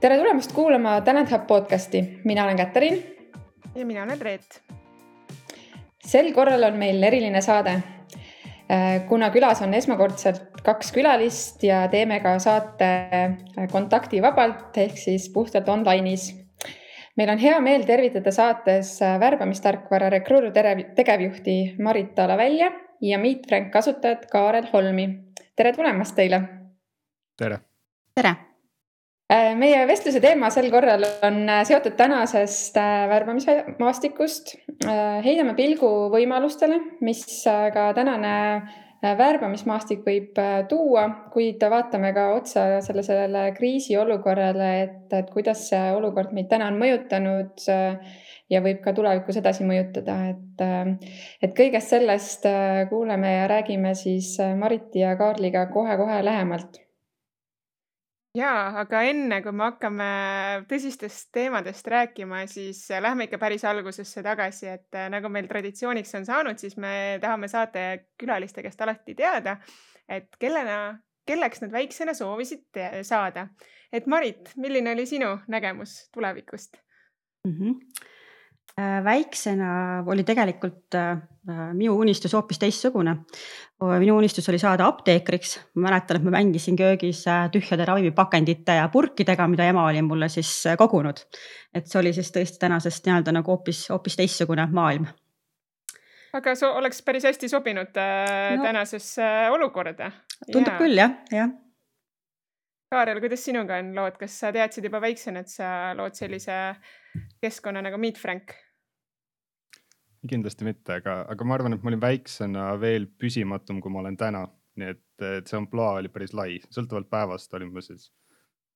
tere tulemast kuulama Talent Hub podcasti, mina olen Katariin. ja mina olen Reet. sel korral on meil eriline saade. Äh, kuna külas on esmakordselt kaks külalist ja teeme ka saate äh, kontaktivabalt ehk siis puhtalt online'is. Meil on hea meel tervitada saates äh, värbamistarkvara Recruiter tegevjuhti Marit Talavälja ja Meet Frank kasutajat Kaarel Holmi. tere tulemast teile. tere. tere Äh, meie vestluse teema sel korral on äh, seotud tänasest äh, värbamismaastikust. heidame pilgu võimalustele, mis ka tänane värbamismaastik võib tuua, kuid vaatame ka otsa sellisele kriisiolukorrale, et, et kuidas see olukord meid täna on mõjutanud ja võib ka tulevikus edasi mõjutada, et, et kõigest sellest kuuleme ja räägime siis Mariti ja Kaarliga kohe-kohe lähemalt jaa, aga enne kui me hakkame tõsistest teemadest rääkima, siis äh, lähme ikka päris algusesse tagasi, et äh, nagu meil traditsiooniks on saanud, siis me tahame saatekülaliste käest alati teada, et kellena, kelleks nad väiksena soovisid saada. et Marit, milline oli sinu nägemus tulevikust mm? -hmm väiksena oli tegelikult äh, minu unistus hoopis teistsugune. minu unistus oli saada apteekriks, ma mäletan, et ma mängisin köögis äh, tühjade ravimipakendite ja purkidega, mida ema oli mulle siis kogunud. et see oli siis tõesti tänasest nii-öelda nagu hoopis, hoopis teistsugune maailm. aga see oleks päris hästi sobinud no, tänasesse olukorda. tundub ja. küll jah, jah Kaarel, kuidas sinuga on lood, kas sa teadsid juba väiksena, et sa lood sellise keskkonna nagu Meet Frank? kindlasti mitte, aga, aga ma arvan, et ma olin väiksena veel püsimatum, kui ma olen täna. nii et, et see ampluaa oli päris lai, sõltuvalt päevast olin ma siis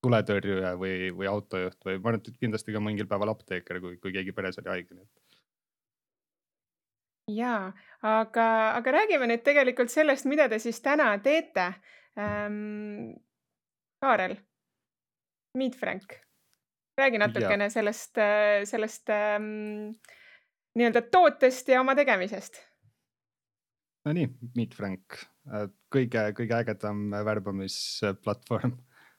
tuletõrjuja või, või autojuht või ma arvan, et kindlasti ka mingil päeval apteeker, kui, kui keegi peres oli haige, nii et ja, aga, aga räägime nüüd tegelikult sellest, mida te siis täna teete ähm,. Kaarel, Meet Frank, räägi natukene ja. sellest, sellest ähm, nii-öelda tootest ja oma tegemisest. Nonii, Meet Frank, äh, kõige, kõige ägedam värbamisplatvorm,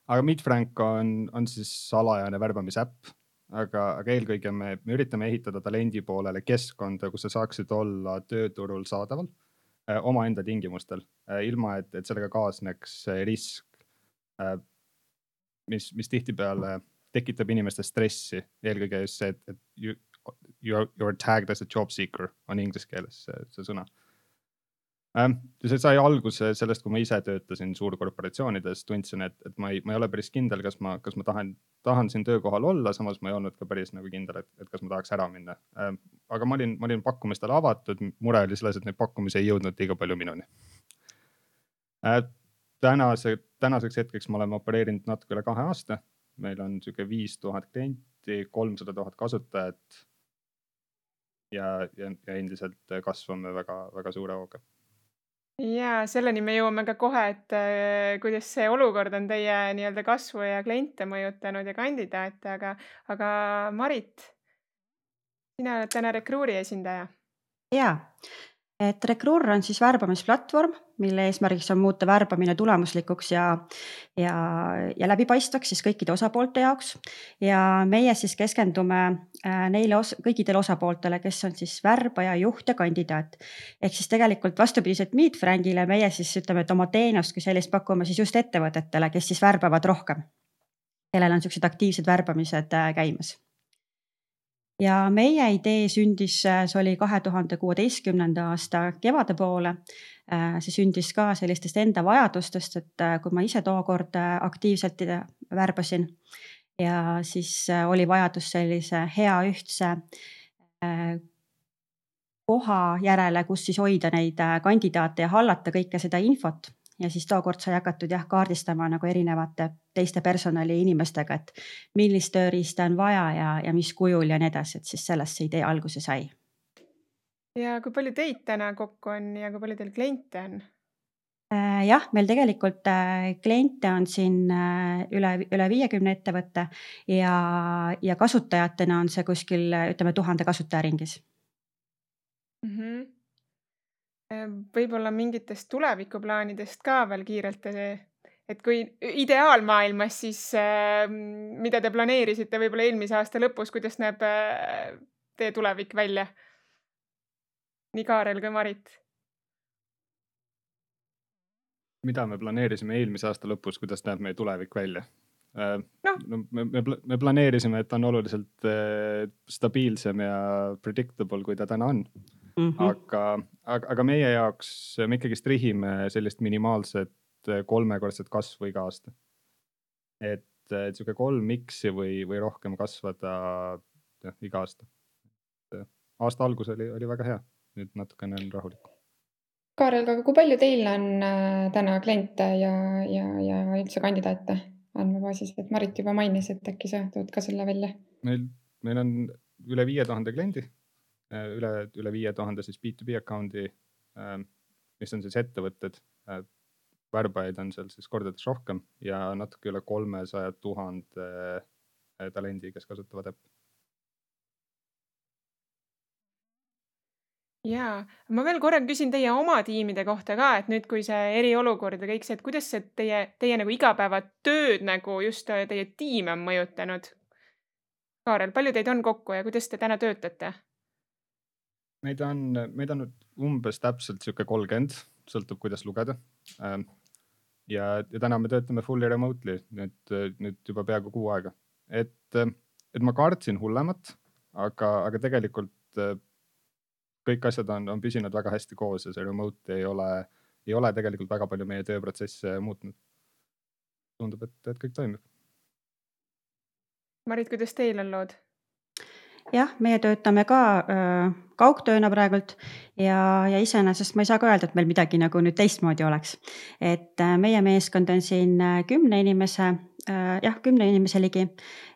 aga Meet Frank on, on siis salajane värbamisäpp aga, aga eelkõige me, me üritame ehitada talendi poolele keskkonda, kus sa saaksid olla tööturul saadaval äh, omaenda tingimustel äh,, ilma et, et sellega kaasneks risk äh, mis, mis tihtipeale tekitab inimestes stressi, eelkõige just see, et, et you, you are, you are tagged as a job seeker on inglise keeles see, see sõna ähm,. see sai alguse sellest, kui ma ise töötasin suurkorporatsioonides, tundsin, et, et ma ei, ma ei ole päris kindel, kas ma, kas ma tahan, tahan siin töökohal olla, samas ma ei olnud ka päris nagu kindel, et, et kas ma tahaks ära minna ähm,. aga ma olin, ma olin pakkumistele avatud, mure oli selles, et neid pakkumisi ei jõudnud liiga palju minuni äh, tänase, tänaseks hetkeks me oleme opereerinud natuke üle kahe aasta. meil on sihuke viis tuhat klienti, kolmsada tuhat kasutajat. ja, ja, ja endiselt kasvame väga-väga suure hooga ja selleni me jõuame ka kohe, et äh, kuidas see olukord on teie nii-öelda kasvu ja kliente mõjutanud ja kandidaate, aga, aga Marit, sina oled täna Recruuri esindaja. ja, et Recruiter on siis värbamisplatvorm, mille eesmärgiks on muuta värbamine tulemuslikuks ja, ja, ja läbipaistvaks siis kõikide osapoolte jaoks. ja meie siis keskendume äh, neile os kõikidele osapooltele, kes on siis värbaja, juht ja kandidaat. ehk siis tegelikult vastupidiselt Meet Frankile meie siis ütleme, et oma teenust kui sellist pakume siis just ettevõtetele, kes siis värbavad rohkem. kellel on siuksed aktiivsed värbamised äh, käimas ja meie idee sündis, äh, see oli kahe tuhande kuueteistkümnenda aasta kevade poole. Äh, see sündis ka sellistest enda vajadustest, et äh, kui ma ise tookord aktiivselt värbasin ja siis oli vajadus sellise hea ühtse koha järele, kus siis hoida neid kandidaate ja hallata kõike seda infot ja siis tookord sai hakatud jah kaardistama nagu erinevate teiste personali inimestega, et millist tööriista on vaja ja, ja mis kujul ja nii edasi, et siis sellest see idee alguse sai. ja kui palju teid täna kokku on ja kui palju teil kliente on? Äh, jah, meil tegelikult äh, kliente on siin äh, üle, üle viiekümne ettevõtte ja, ja kasutajatena on see kuskil ütleme tuhande kasutaja ringis mm. -hmm. Võib-olla mingitest tulevikuplaanidest ka veel kiirelt, et kui ideaalmaailmas, siis mida te planeerisite võib-olla eelmise aasta lõpus, kuidas näeb teie tulevik välja? nii Kaarel kui Marit mida me planeerisime eelmise aasta lõpus, kuidas näeb meie tulevik välja? Äh, no me, me, me planeerisime, et on oluliselt äh, stabiilsem ja predictable, kui ta täna on mm. -hmm. aga, aga, aga meie jaoks me ikkagist rihime sellist minimaalset äh, kolmekordset kasvu iga aasta. et, et sihuke kolm X-i või, või rohkem kasvada jah, iga aasta. aasta algus oli, oli väga hea, nüüd natukene on rahulikum Kaarel, aga kui palju teil on täna kliente ja, ja, ja üldse kandidaate andmebaasis, et Marit juba mainis, et äkki sa tood ka selle välja? meil, meil on üle viie tuhande kliendi, üle, üle viie tuhande siis B2B account'i, äh, mis on siis ettevõtted. värbajaid on seal siis kordades rohkem ja natuke üle kolmesaja tuhande talendi, kes kasutavad äppi jaa, ma veel korra küsin teie oma tiimide kohta ka, et nüüd, kui see eriolukord ja kõik see, et kuidas see teie, teie nagu igapäevatööd nagu just äh, teie tiime on mõjutanud? Kaarel, palju teid on kokku ja kuidas te täna töötate? Meid on, meid on umbes täpselt sihuke kolmkümmend, sõltub, kuidas lugeda. Ähm, ja, ja täna me töötame fully remotely nüüd, nüüd juba peaaegu kuu aega, et, et ma kartsin hullemat, aga, aga tegelikult kõik asjad on, on püsinud väga hästi koos ja see remote ei ole, ei ole tegelikult väga palju meie tööprotsesse muutnud. tundub, et, et kõik toimib. Marit, kuidas teil on lood? Jah, meie töötame ka äh, kaugtööna praegult ja, ja iseenesest ma ei saa ka öelda, et meil midagi nagu nüüd teistmoodi oleks. et äh, meie meeskond on siin äh, kümne inimese äh,, jah, kümne inimese ligi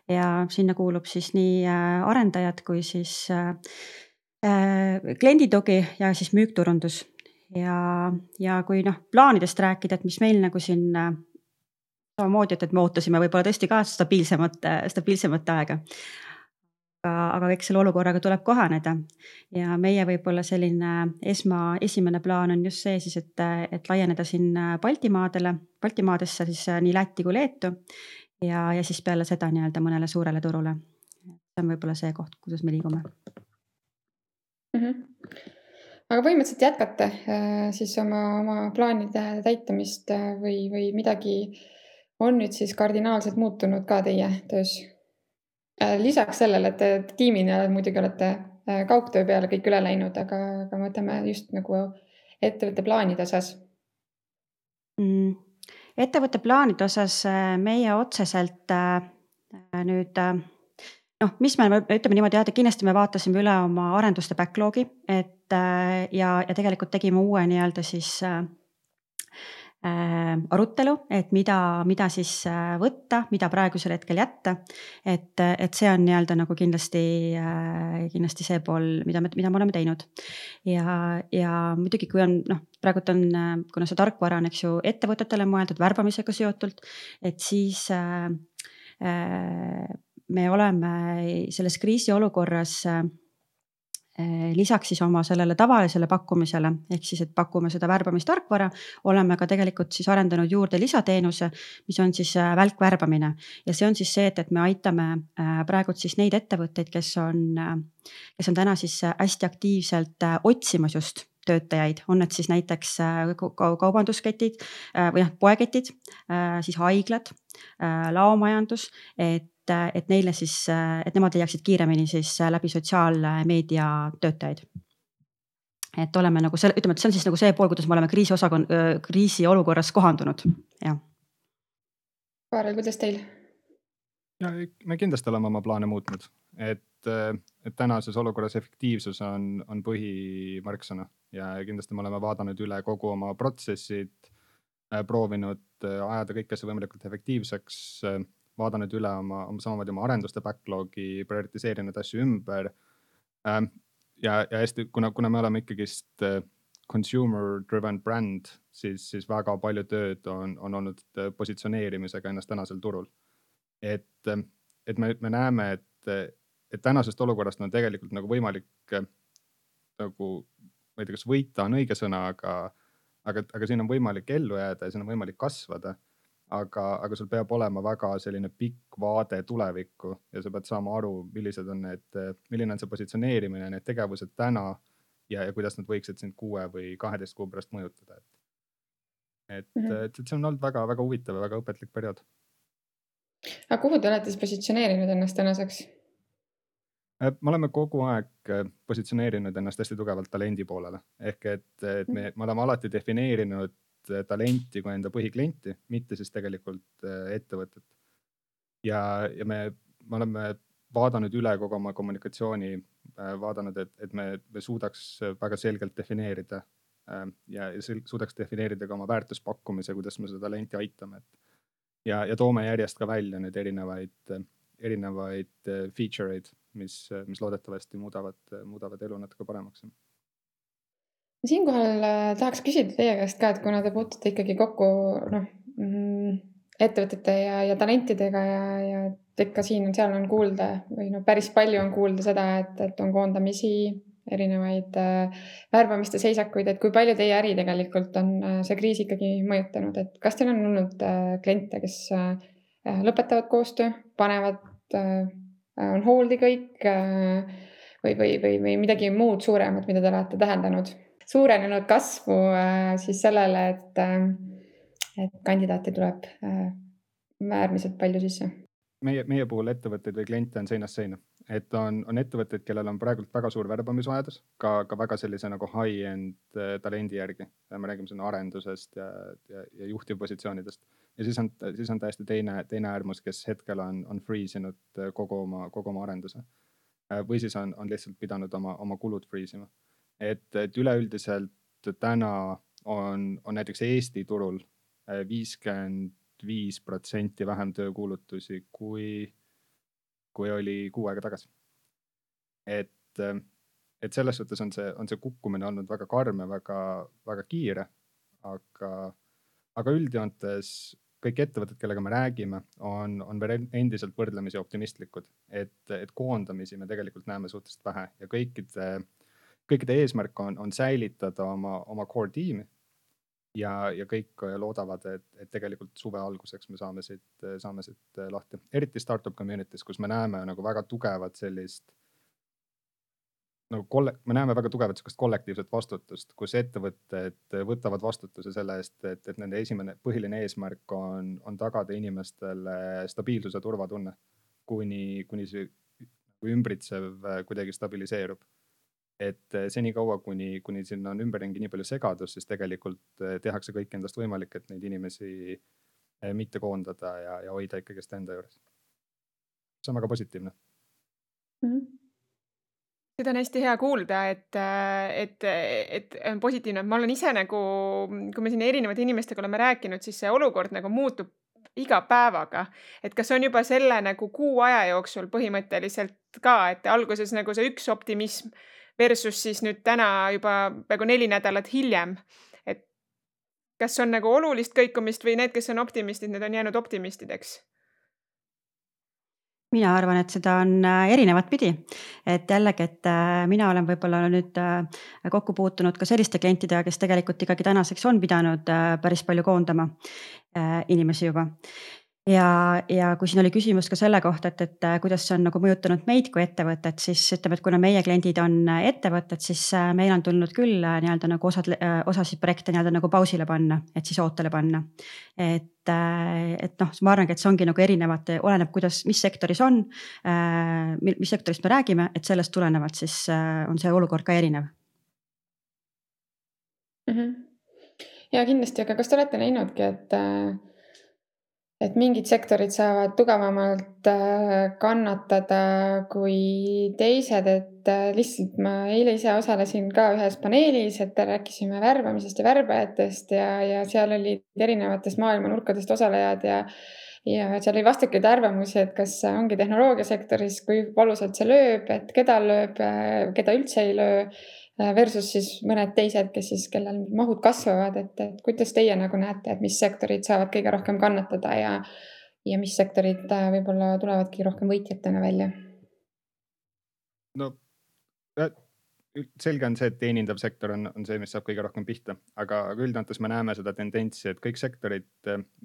ja sinna kuulub siis nii äh, arendajad kui siis äh, Äh, klienditugi ja siis müükturundus ja, ja kui noh, plaanidest rääkida, et mis meil nagu siin äh, samamoodi, et, et me ootasime võib-olla tõesti ka stabiilsemat, stabiilsemat aega. Aga, eks selle olukorraga tuleb kohaneda ja meie võib-olla selline esma, esimene plaan on just see siis, et, et laieneda siin Baltimaadele, Baltimaadesse siis nii Lätti kui Leetu. ja, ja siis peale seda nii-öelda mõnele suurele turule. see on võib-olla see koht, kuidas me liigume mm. -hmm. aga põhimõtteliselt jätkate äh, siis oma, oma plaanide täitumist äh, või, või midagi on nüüd siis kardinaalselt muutunud ka teie töös? Äh, lisaks sellele, et te tiimina muidugi olete kaugtöö peale kõik üle läinud, aga, aga mõtleme just nagu ettevõtte plaanide osas mm,. ettevõtte plaanide osas meie otseselt nüüd noh, mis me ütleme niimoodi jah, et kindlasti me vaatasime üle oma arenduste backlog'i, et äh, ja, ja tegelikult tegime uue nii-öelda siis äh, äh, arutelu, et mida, mida siis äh, võtta, mida praegusel hetkel jätta. et, et see on nii-öelda nagu kindlasti äh,, kindlasti see pool, mida me, mida me oleme teinud. ja, ja muidugi, kui on noh, praegult on, kuna see tarkvara on, eks ju, ettevõtetele mõeldud, värbamisega seotult, et siis äh, äh, me oleme selles kriisiolukorras äh, lisaks siis oma sellele tavalisele pakkumisele, ehk siis, et pakume seda värbamistarkvara, oleme ka tegelikult siis arendanud juurde lisateenuse, mis on siis äh, välkvärbamine. ja see on siis see, et, et me aitame äh, praegult siis neid ettevõtteid, kes on, kes on täna siis hästi aktiivselt otsimas just töötajaid, on need siis näiteks kaubandusketid või noh, poeketid, siis haiglad, laomajandus, et et neile siis, et nemad leiaksid kiiremini siis läbi sotsiaalmeedia töötajaid. et oleme nagu selle, ütleme, et see on siis nagu see pool, kuidas me oleme kriisiosakond, kriisiolukorras kohandunud, jah. Kaarel, kuidas teil? ja me kindlasti oleme oma plaane muutnud, et, et tänases olukorras efektiivsus on, on põhimärksõna ja kindlasti me oleme vaadanud üle kogu oma protsessid, proovinud ajada kõike see võimalikult efektiivseks vaadanud üle oma, samamoodi oma arenduste backlog'i, prioritiseerinud asju ümber. Ähm, ja, ja hästi, kuna, kuna me oleme ikkagist äh, consumer driven brand, siis, siis väga palju tööd on, on olnud positsioneerimisega ennast tänasel turul. et, et me, me näeme, et, et tänasest olukorrast on tegelikult nagu võimalik nagu, ma ei tea, kas võita on õige sõna, aga, aga, aga siin on võimalik ellu jääda ja siin on võimalik kasvada aga, aga sul peab olema väga selline pikk vaade tulevikku ja sa pead saama aru, millised on need, milline on see positsioneerimine, need tegevused täna ja, ja kuidas nad võiksid sind kuue või kaheteist kuu pärast mõjutada, et. et mm, -hmm. et, et see on olnud väga-väga huvitav ja väga õpetlik periood. aga kuhu te olete siis positsioneerinud ennast tänaseks? Äh, me oleme kogu aeg äh, positsioneerinud ennast hästi tugevalt talendi poolele ehk et, et me, me oleme alati defineerinud talenti kui enda põhiklienti, mitte siis tegelikult äh, ettevõtet. ja, ja me, me oleme vaadanud üle kogu oma kommunikatsiooni, äh, vaadanud, et, et me, me suudaks väga selgelt defineerida ja, ja suudaks defineerida ka oma väärtuspakkumise, kuidas me seda talenti aitame, et. ja, ja toome järjest ka välja nüüd erinevaid, erinevaid feature eid, mis, mis loodetavasti muudavad, muudavad elu natuke paremaks siinkohal äh, tahaks küsida teie käest ka, et kuna te puutute ikkagi kokku noh mm, ettevõtete ja, ja talentidega ja, ja ikka siin-seal on kuulda või no päris palju on kuulda seda, et, et on koondamisi, erinevaid äh, värbamiste seisakuid, et kui palju teie äri tegelikult on äh, see kriis ikkagi mõjutanud, et kas teil on olnud äh, kliente, kes äh, lõpetavad koostöö, panevad äh,, on hold'i kõik äh, või, või, või, või midagi muud suuremat, mida te olete täheldanud? Suurenenud kasvu äh, siis sellele, et, äh, et kandidaate tuleb äh, äärmiselt palju sisse? meie, meie puhul ettevõtteid või kliente on seinast seina, et on, on ettevõtteid, kellel on praegult väga suur värbamisvajadus, ka, ka väga sellise nagu high-end talendi järgi. me räägime siin arendusest ja, ja, ja juhtivpositsioonidest ja siis on, siis on täiesti teine, teine äärmus, kes hetkel on, on freeze inud kogu oma, kogu oma arenduse. või siis on, on lihtsalt pidanud oma, oma kulud freeze ima et, et üleüldiselt täna on, on näiteks Eesti turul äh, viiskümmend viis protsenti vähem töökuulutusi, kui, kui oli kuu aega tagasi. et, äh, et selles suhtes on see, on see kukkumine olnud väga karm ja väga, väga kiire. aga, aga üldjoontes kõik ettevõtted, kellega me räägime, on, on veel endiselt võrdlemisi optimistlikud, et, et koondamisi me tegelikult näeme suhteliselt vähe ja kõikide kõikide eesmärk on, on säilitada oma, oma core tiimi. ja, ja kõik loodavad, et, et tegelikult suve alguseks me saame siit, saame siit lahti, eriti startup community's, kus me näeme nagu väga tugevat sellist nagu kolle-, me näeme väga tugevat sihukest kollektiivset vastutust, kus ettevõtted võtavad vastutuse selle eest, et, et nende esimene põhiline eesmärk on, on tagada inimestele stabiilsus ja turvatunne. kuni, kuni see ümbritsev kuidagi stabiliseerub et eh, senikaua, kuni, kuni sinna on ümberringi nii palju segadust, siis tegelikult eh, tehakse kõik endast võimalik, et neid inimesi eh, mitte koondada ja, ja hoida ikkagist enda juures. see on väga positiivne mm. -hmm seda on hästi hea kuulda, et, et, et on positiivne, ma olen ise nagu, kui me siin erinevate inimestega oleme rääkinud, siis see olukord nagu muutub iga päevaga. et kas on juba selle nagu kuu aja jooksul põhimõtteliselt ka, et alguses nagu see üks optimism versus siis nüüd täna juba peaaegu neli nädalat hiljem. et kas on nagu olulist kõikumist või need, kes on optimistid, need on jäänud optimistideks? mina arvan, et seda on äh, erinevat pidi, et jällegi, et äh, mina olen võib-olla nüüd äh, kokku puutunud ka selliste klientidega, kes tegelikult ikkagi tänaseks on pidanud päris palju koondama inimesi juba ja, ja kui siin oli küsimus ka selle kohta, et, et äh, kuidas see on nagu mõjutanud meid kui ettevõtet, siis ütleme, et kuna meie kliendid on äh, ettevõtted, siis äh, meil on tulnud küll nii-öelda nagu osad, osasid projekte nii-öelda nagu pausile panna, et siis ootele panna. et, et noh, ma arvangi, et see ongi nagu erinevate, oleneb, kuidas, mis sektoris on, mis sektorist me räägime, et sellest tulenevalt siis on see olukord ka erinev mm. -hmm. ja kindlasti, aga kas te olete näinudki, et äh et mingid sektorid saavad tugevamalt äh, kannatada kui teised, et äh, lihtsalt ma eile ise osalesin ka ühes paneelis, et rääkisime värbamisest ja värbajatest ja, ja seal olid erinevatest maailma nurkadest osalejad ja ja seal oli vastakaid arvamusi, et kas ongi tehnoloogiasektoris, kui valusalt see lööb, et keda lööb, keda üldse ei löö. Versus siis mõned teised, kes siis, kellel mahud kasvavad, et, et kuidas teie nagu näete, et mis sektorid saavad kõige rohkem kannatada ja, ja mis sektorid võib-olla tulevadki rohkem võitjatena välja? no selge on see, et teenindav sektor on, on see, mis saab kõige rohkem pihta, aga, üldjoontes me näeme seda tendentsi, et kõik sektorid,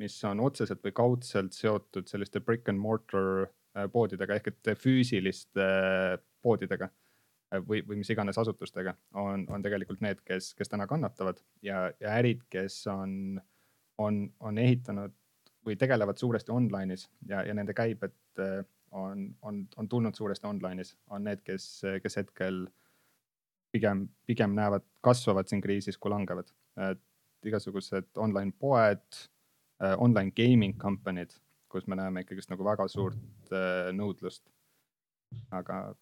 mis on otseselt või kaudselt seotud selliste brick and mortar äh, poodidega ehk et füüsiliste äh, poodidega äh, või, või mis iganes asutustega, on, on tegelikult need, kes, kes täna kannatavad ja, ja ärid, kes on, on, on ehitanud või tegelevad suuresti online'is ja, ja nende käibed on, on, on tulnud suuresti online'is, on need, kes, kes hetkel äh, pigem, pigem näevad, kasvavad siin kriisis, kui langevad. et igasugused online poed, äh, online gaming company'd, kus me näeme ikkagist nagu väga suurt äh, nõudlust. aga,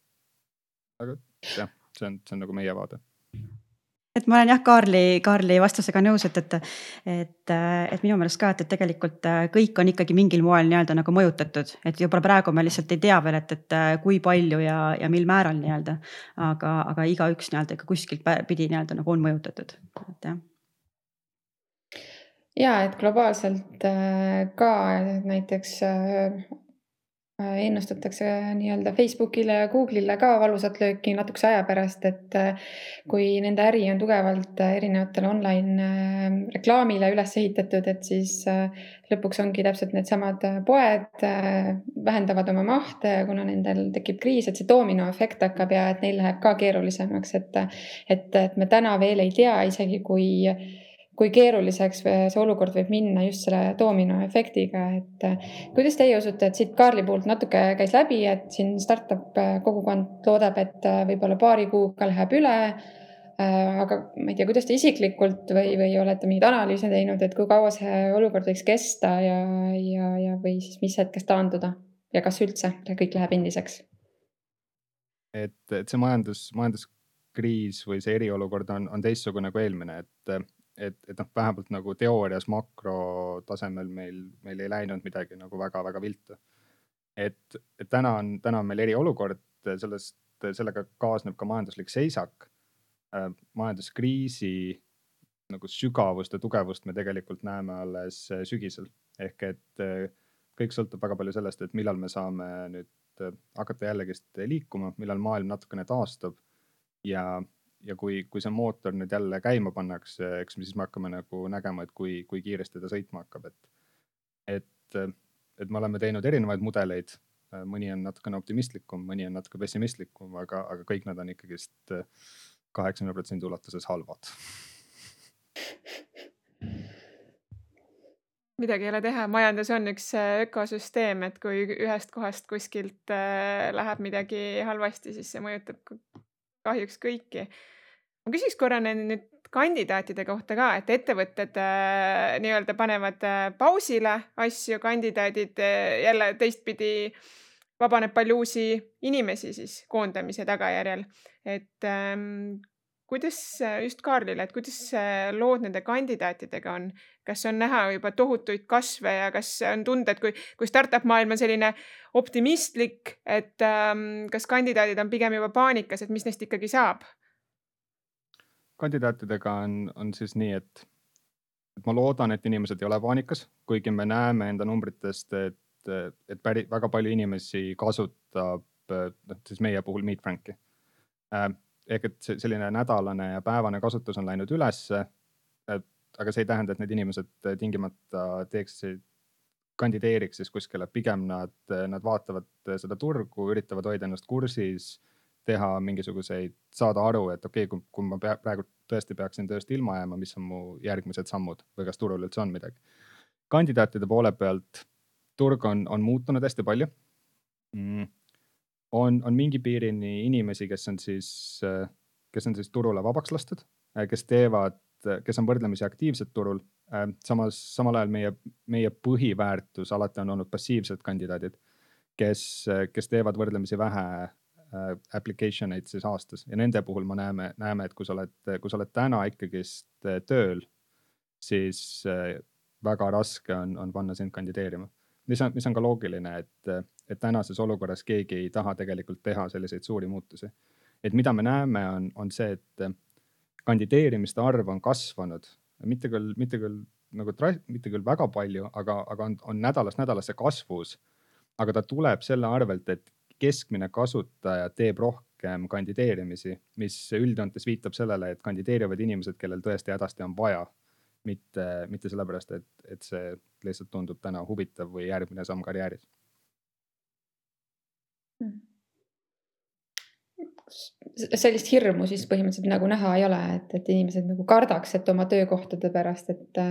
aga jah, see on, see on nagu meie vaade. Et ma olen jah, Kaarli, Kaarli vastusega nõus, et, et, et, et minu meelest ka, et, et tegelikult äh, kõik on ikkagi mingil moel nii-öelda nagu mõjutatud, et juba praegu me lihtsalt ei tea veel, et, et äh, kui palju ja, ja mil määral nii-öelda. aga, aga igaüks nii-öelda ikka kuskilt pidi nii-öelda nagu on mõjutatud, et jah. Ja et globaalselt äh, ka näiteks ennustatakse nii-öelda Facebookile ja Google'ile ka valusat lööki natukese aja pärast, et äh, kui nende äri on tugevalt äh, erinevatele online reklaamile üles ehitatud, et siis lõpuks ongi täpselt needsamad poed vähendavad oma mahte, kuna nendel tekib kriis, et see dominoefekt hakkab ja et neil läheb ka keerulisemaks, et et, et me täna veel ei tea isegi, kui kui keeruliseks see olukord võib minna just selle dominoefektiga, et äh, kuidas teie usute, et siit Kaarli puhult natuke käis läbi, et siin startup äh, kogukond loodab, et äh, võib-olla paari kuuga läheb üle. aga ma ei tea, kuidas te isiklikult või, või olete mingeid analüüse teinud, et kui kaua see olukord võiks kesta ja, ja, ja, või siis mis hetkest taanduda ja kas üldse kõik läheb endiseks? et, et see majandus, majanduskriis või see eriolukord on, on teistsugune kui eelmine, et et, et noh, vähemalt nagu teoorias makrotasemel meil, meil ei läinud midagi nagu väga-väga viltu. et, et täna on, täna on meil eriolukord, sellest, sellega kaasneb ka majanduslik seisak äh,. majanduskriisi nagu sügavust ja tugevust me tegelikult näeme alles sügisel ehk et äh, kõik sõltub väga palju sellest, et millal me saame nüüd äh, hakata jällegist liikuma, millal maailm natukene taastub ja ja kui, kui see mootor nüüd jälle käima pannakse, eks me siis me hakkame nagu nägema, et kui, kui kiiresti ta sõitma hakkab, et. et, et me oleme teinud erinevaid mudeleid, mõni on natukene optimistlikum, mõni on natuke pessimistlikum, aga, aga kõik nad on ikkagist kaheksakümne protsendi ulatuses halvad. Midagi ei ole teha, majandus on üks ökosüsteem, et kui ühest kohast kuskilt äh, läheb midagi halvasti, siis see mõjutab kahjuks kõiki ma küsiks korra nüüd kandidaatide kohta ka, et ettevõtted äh, nii-öelda panevad äh, pausile asju, kandidaadid äh, jälle teistpidi vabaneb palju uusi inimesi siis koondamise tagajärjel. et ähm, kuidas just Kaarlile, et kuidas lood nende kandidaatidega on, kas on näha juba tohutuid kasve ja kas on tunda, et kui, kui startup maailm on selline optimistlik, et ähm, kas kandidaadid on pigem juba paanikas, et mis neist ikkagi saab? Kandidaatidega on, on siis nii, et, et ma loodan, et inimesed ei ole paanikas, kuigi me näeme enda numbritest, et, et päri, väga palju inimesi kasutab, noh siis meie puhul Meet Franki äh,. ehk et selline nädalane ja päevane kasutus on läinud ülesse. aga see ei tähenda, et need inimesed tingimata teeksid kandideeriks siis kuskile, pigem nad, nad vaatavad seda turgu, üritavad hoida ennast kursis teha mingisuguseid, saada aru, et okei okay,, kui, kui ma pea, praegu tõesti peaksin tööst ilma jääma, mis on mu järgmised sammud või kas turul üldse on midagi. kandidaatide poole pealt turg on, on muutunud hästi palju mm.. on, on mingi piirini inimesi, kes on siis, kes on siis turule vabaks lastud, kes teevad, kes on võrdlemisi aktiivsed turul. samas, samal ajal meie, meie põhiväärtus alati on olnud passiivsed kandidaadid, kes, kes teevad võrdlemisi vähe Äh, application eid siis aastas ja nende puhul me näeme, näeme, et kui sa oled, kui sa oled täna ikkagist äh, tööl, siis äh, väga raske on, on panna sind kandideerima. mis on, mis on ka loogiline, et, et tänases olukorras keegi ei taha tegelikult teha selliseid suuri muutusi. et mida me näeme, on, on see, et kandideerimiste arv on kasvanud, mitte küll, mitte küll nagu, mitte küll väga palju, aga, aga on, on nädalast nädalasse kasvus. aga ta tuleb selle arvelt, et keskmine kasutaja teeb rohkem kandideerimisi, mis üldjoontes viitab sellele, et kandideerivad inimesed, kellel tõesti hädasti on vaja. mitte, mitte sellepärast, et, et see lihtsalt tundub täna huvitav või järgmine samm karjääris mm sellist hirmu siis põhimõtteliselt nagu näha ei ole, et, et inimesed nagu kardaks, et oma töökohtade pärast, et,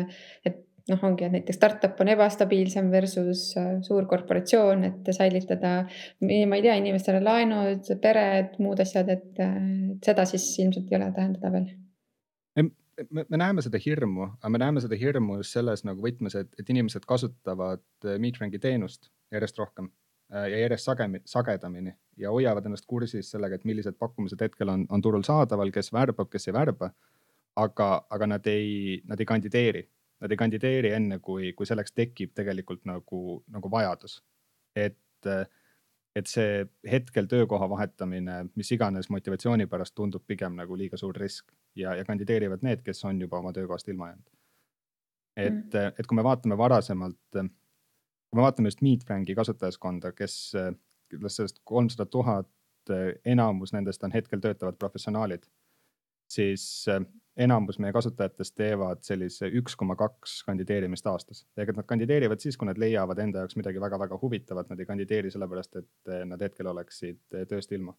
et noh, ongi, et näiteks startup on ebastabiilsem versus äh, suur korporatsioon, et säilitada, ma ei tea, inimestele laenud, pered, muud asjad, et, et seda siis ilmselt ei ole tähendada veel. me, me näeme seda hirmu, aga me näeme seda hirmu just selles nagu võtmes, et, et inimesed kasutavad äh, Meetranki teenust järjest rohkem äh, ja järjest sagemi, sagedamini ja hoiavad ennast kursis sellega, et millised pakkumised hetkel on, on turul saadaval, kes värbab, kes ei värba. aga, aga nad ei, nad ei kandideeri nad ei kandideeri enne, kui, kui selleks tekib tegelikult nagu, nagu vajadus. et, et see hetkel töökoha vahetamine, mis iganes motivatsiooni pärast tundub pigem nagu liiga suur risk ja, ja kandideerivad need, kes on juba oma töökohast ilma jäänud. et mm., et kui me vaatame varasemalt, kui me vaatame just Meetfranki kasutajaskonda, kes, kes sellest kolmsada tuhat, enamus nendest on hetkel töötavad professionaalid, siis enamus meie kasutajatest teevad sellise üks koma kaks kandideerimist aastas. et nad kandideerivad siis, kui nad leiavad enda jaoks midagi väga-väga huvitavat, nad ei kandideeri sellepärast, et nad hetkel oleksid tööst ilma.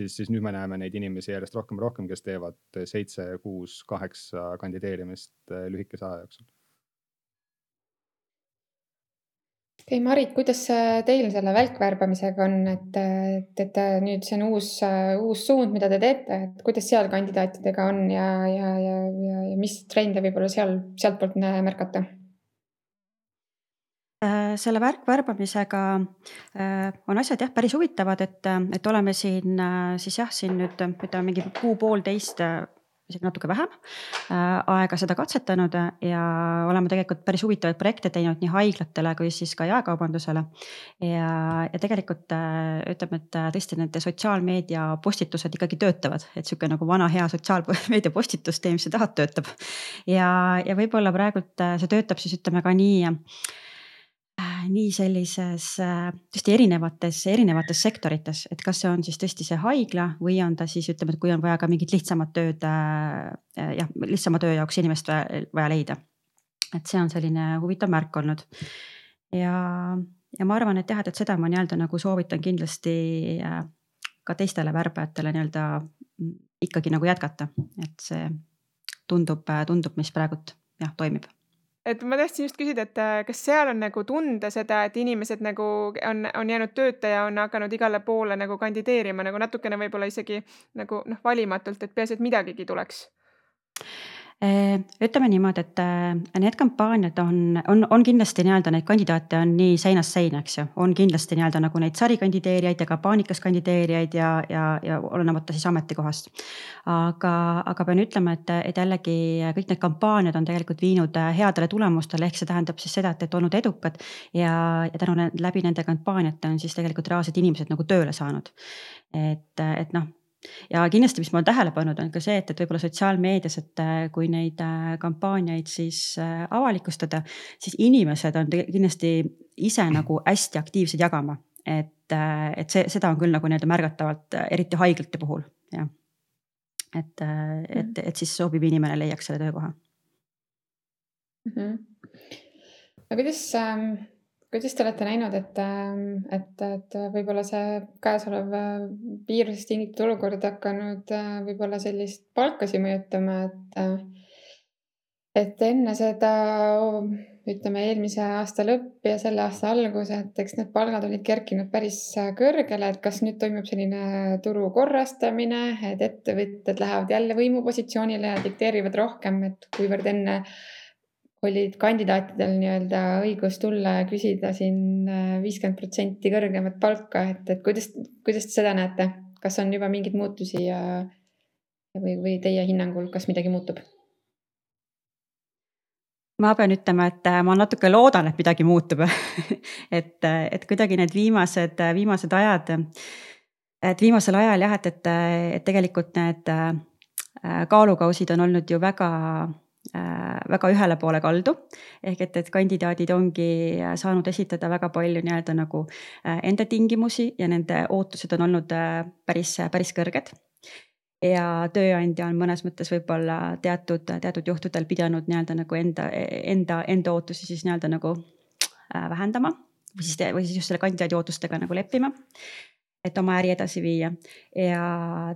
siis, siis nüüd me näeme neid inimesi järjest rohkem ja rohkem, kes teevad seitse, kuus, kaheksa kandideerimist lühikese aja jooksul okay,, Marit, kuidas teil selle välkvärbamisega on, et, et, et nüüd see on uus, uus suund, mida te teete, et kuidas seal kandidaatidega on ja, ja, ja, ja, ja mis trende võib-olla seal, sealtpoolt märkate? Äh, selle värkvärbamisega äh, on asjad jah, päris huvitavad, et, et oleme siin äh, siis jah, siin nüüd ütleme mingi kuu-poolteist isegi natuke vähem äh, aega seda katsetanud ja oleme tegelikult päris huvitavaid projekte teinud nii haiglatele kui siis ka jaekaubandusele. ja, ja tegelikult äh, ütleme, et äh, tõesti nende sotsiaalmeedia postitused ikkagi töötavad, et sihuke nagu vana hea sotsiaalmeedia postitus, tee, mis sa tahad, töötab. ja, ja võib-olla praegult see töötab siis ütleme ka nii nii sellises äh, tõesti erinevates, erinevates sektorites, et kas see on siis tõesti see haigla või on ta siis ütleme, et kui on vaja ka mingit lihtsamat tööd, äh, äh, jah, lihtsama töö jaoks inimest vaja, leida. et see on selline huvitav märk olnud. ja, ja ma arvan, et jah, et, et seda ma nii-öelda nagu soovitan kindlasti ka teistele värbajatele nii-öelda mm, ikkagi nagu jätkata, et see tundub, tundub, mis praegult jah, toimib et ma tahtsin just küsida, et äh, kas seal on nagu tunda seda, et inimesed nagu on, on jäänud tööta ja on hakanud igale poole nagu kandideerima nagu natukene võib-olla isegi nagu noh, valimatult, et peaasi, et midagigi tuleks ütleme niimoodi, et äh, need kampaaniad on, on, on kindlasti nii-öelda neid kandidaate on nii seinast seina, eks ju, on kindlasti nii-öelda nagu neid sarikandideerijaid ja ka paanikas kandideerijaid ja, ja, ja olenemata siis ametikohast. aga, aga pean ütlema, et, et jällegi kõik need kampaaniad on tegelikult viinud äh, headele tulemustele, ehk see tähendab siis seda, et, et olnud edukad ja, ja tänu läbi nende kampaaniate on siis tegelikult reaalsed inimesed nagu tööle saanud. et, et noh ja kindlasti, mis ma olen tähele pannud, on ka see, et, et võib-olla sotsiaalmeedias, et äh, kui neid äh, kampaaniaid siis äh, avalikustada, siis inimesed on kindlasti ise nagu hästi aktiivsed jagama. et, et see, seda on küll nagu nii-öelda märgatavalt, eriti haiglate puhul, jah. et, et, et siis sobiv inimene leiaks selle töökoha mm. -hmm. aga kuidas ähm kuidas te olete näinud, et, ähm, et, et võib-olla see käesolev äh, viirusest tingitud olukord hakanud äh, võib-olla sellist palkasid mõjutama, et äh, et enne seda, ütleme eelmise aasta lõpp ja selle aasta algus, et eks need palgad olid kerkinud päris kõrgele, et kas nüüd toimub selline turu korrastamine, et ettevõtted lähevad jälle võimupositsioonile ja dikteerivad rohkem, et kuivõrd enne olid kandidaatidel nii-öelda õigus tulla ja küsida siin äh, viiskümmend protsenti kõrgemat palka, et, et kuidas, kuidas te seda näete, kas on juba mingeid muutusi ja või, või teie hinnangul, kas midagi muutub? ma pean ütlema, et äh, ma natuke loodan, et midagi muutub et, äh, et kuidagi need viimased, viimased ajad, et viimasel ajal jah, et, et, et tegelikult need kaalukausid on olnud ju väga väga ühele poole kaldu. ehk et, et kandidaadid ongi saanud esitada väga palju nii-öelda nagu enda tingimusi ja nende ootused on olnud päris, päris kõrged ja tööandja on mõnes mõttes võib-olla teatud, teatud juhtudel pidanud nii-öelda nagu enda, enda, enda ootusi siis nii-öelda nagu äh, vähendama või siis, või siis just selle kandidaadi ootustega nagu leppima. et oma äri edasi viia ja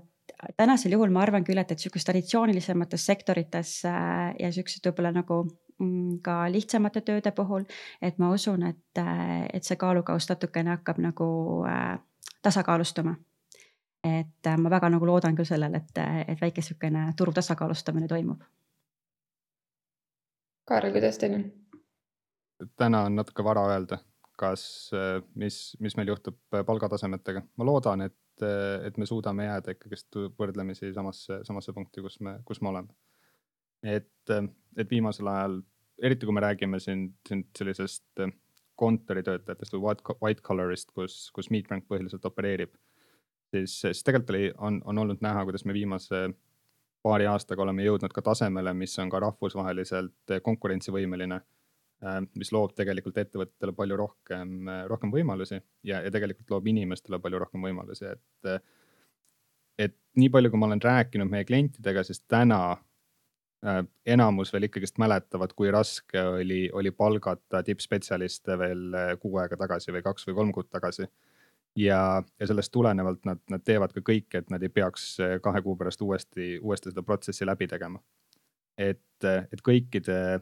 tänasel juhul ma arvan küll, et, et sihukest traditsioonilisemates sektorites äh, ja siuksed võib-olla nagu mm, ka lihtsamate tööde puhul, et ma usun, et, äh, et see kaalukaus natukene hakkab nagu tasakaalustuma et äh, ma väga nagu loodan küll sellele, et, et väike sihukene turu tasakaalustamine toimub. Kaarel, kuidas teil on? täna on natuke vara öelda, kas, äh, mis, mis meil juhtub äh, palgatasemetega. ma loodan, et, et me suudame jääda ikkagist võrdlemisi samasse, samasse punkti, kus me, kus me oleme. et, et viimasel ajal, eriti kui me räägime siin, siin sellisest kontoritöötajatest või white, white collar'ist, kus, kus Meetrank põhiliselt opereerib siis, siis tegelikult oli, on, on olnud näha, kuidas me viimase paari aastaga oleme jõudnud ka tasemele, mis on ka rahvusvaheliselt konkurentsivõimeline. Äh, mis loob tegelikult ettevõtetele palju rohkem, rohkem võimalusi ja, ja tegelikult loob inimestele palju rohkem võimalusi, et. et nii palju, kui ma olen rääkinud meie klientidega, siis täna äh, enamus veel ikkagist mäletavad, kui raske oli, oli palgata tippspetsialiste veel kuu aega tagasi või kaks või kolm kuud tagasi ja, ja sellest tulenevalt nad, nad teevad ka kõike, et nad ei peaks kahe kuu pärast uuesti, uuesti seda protsessi läbi tegema. et, et kõikide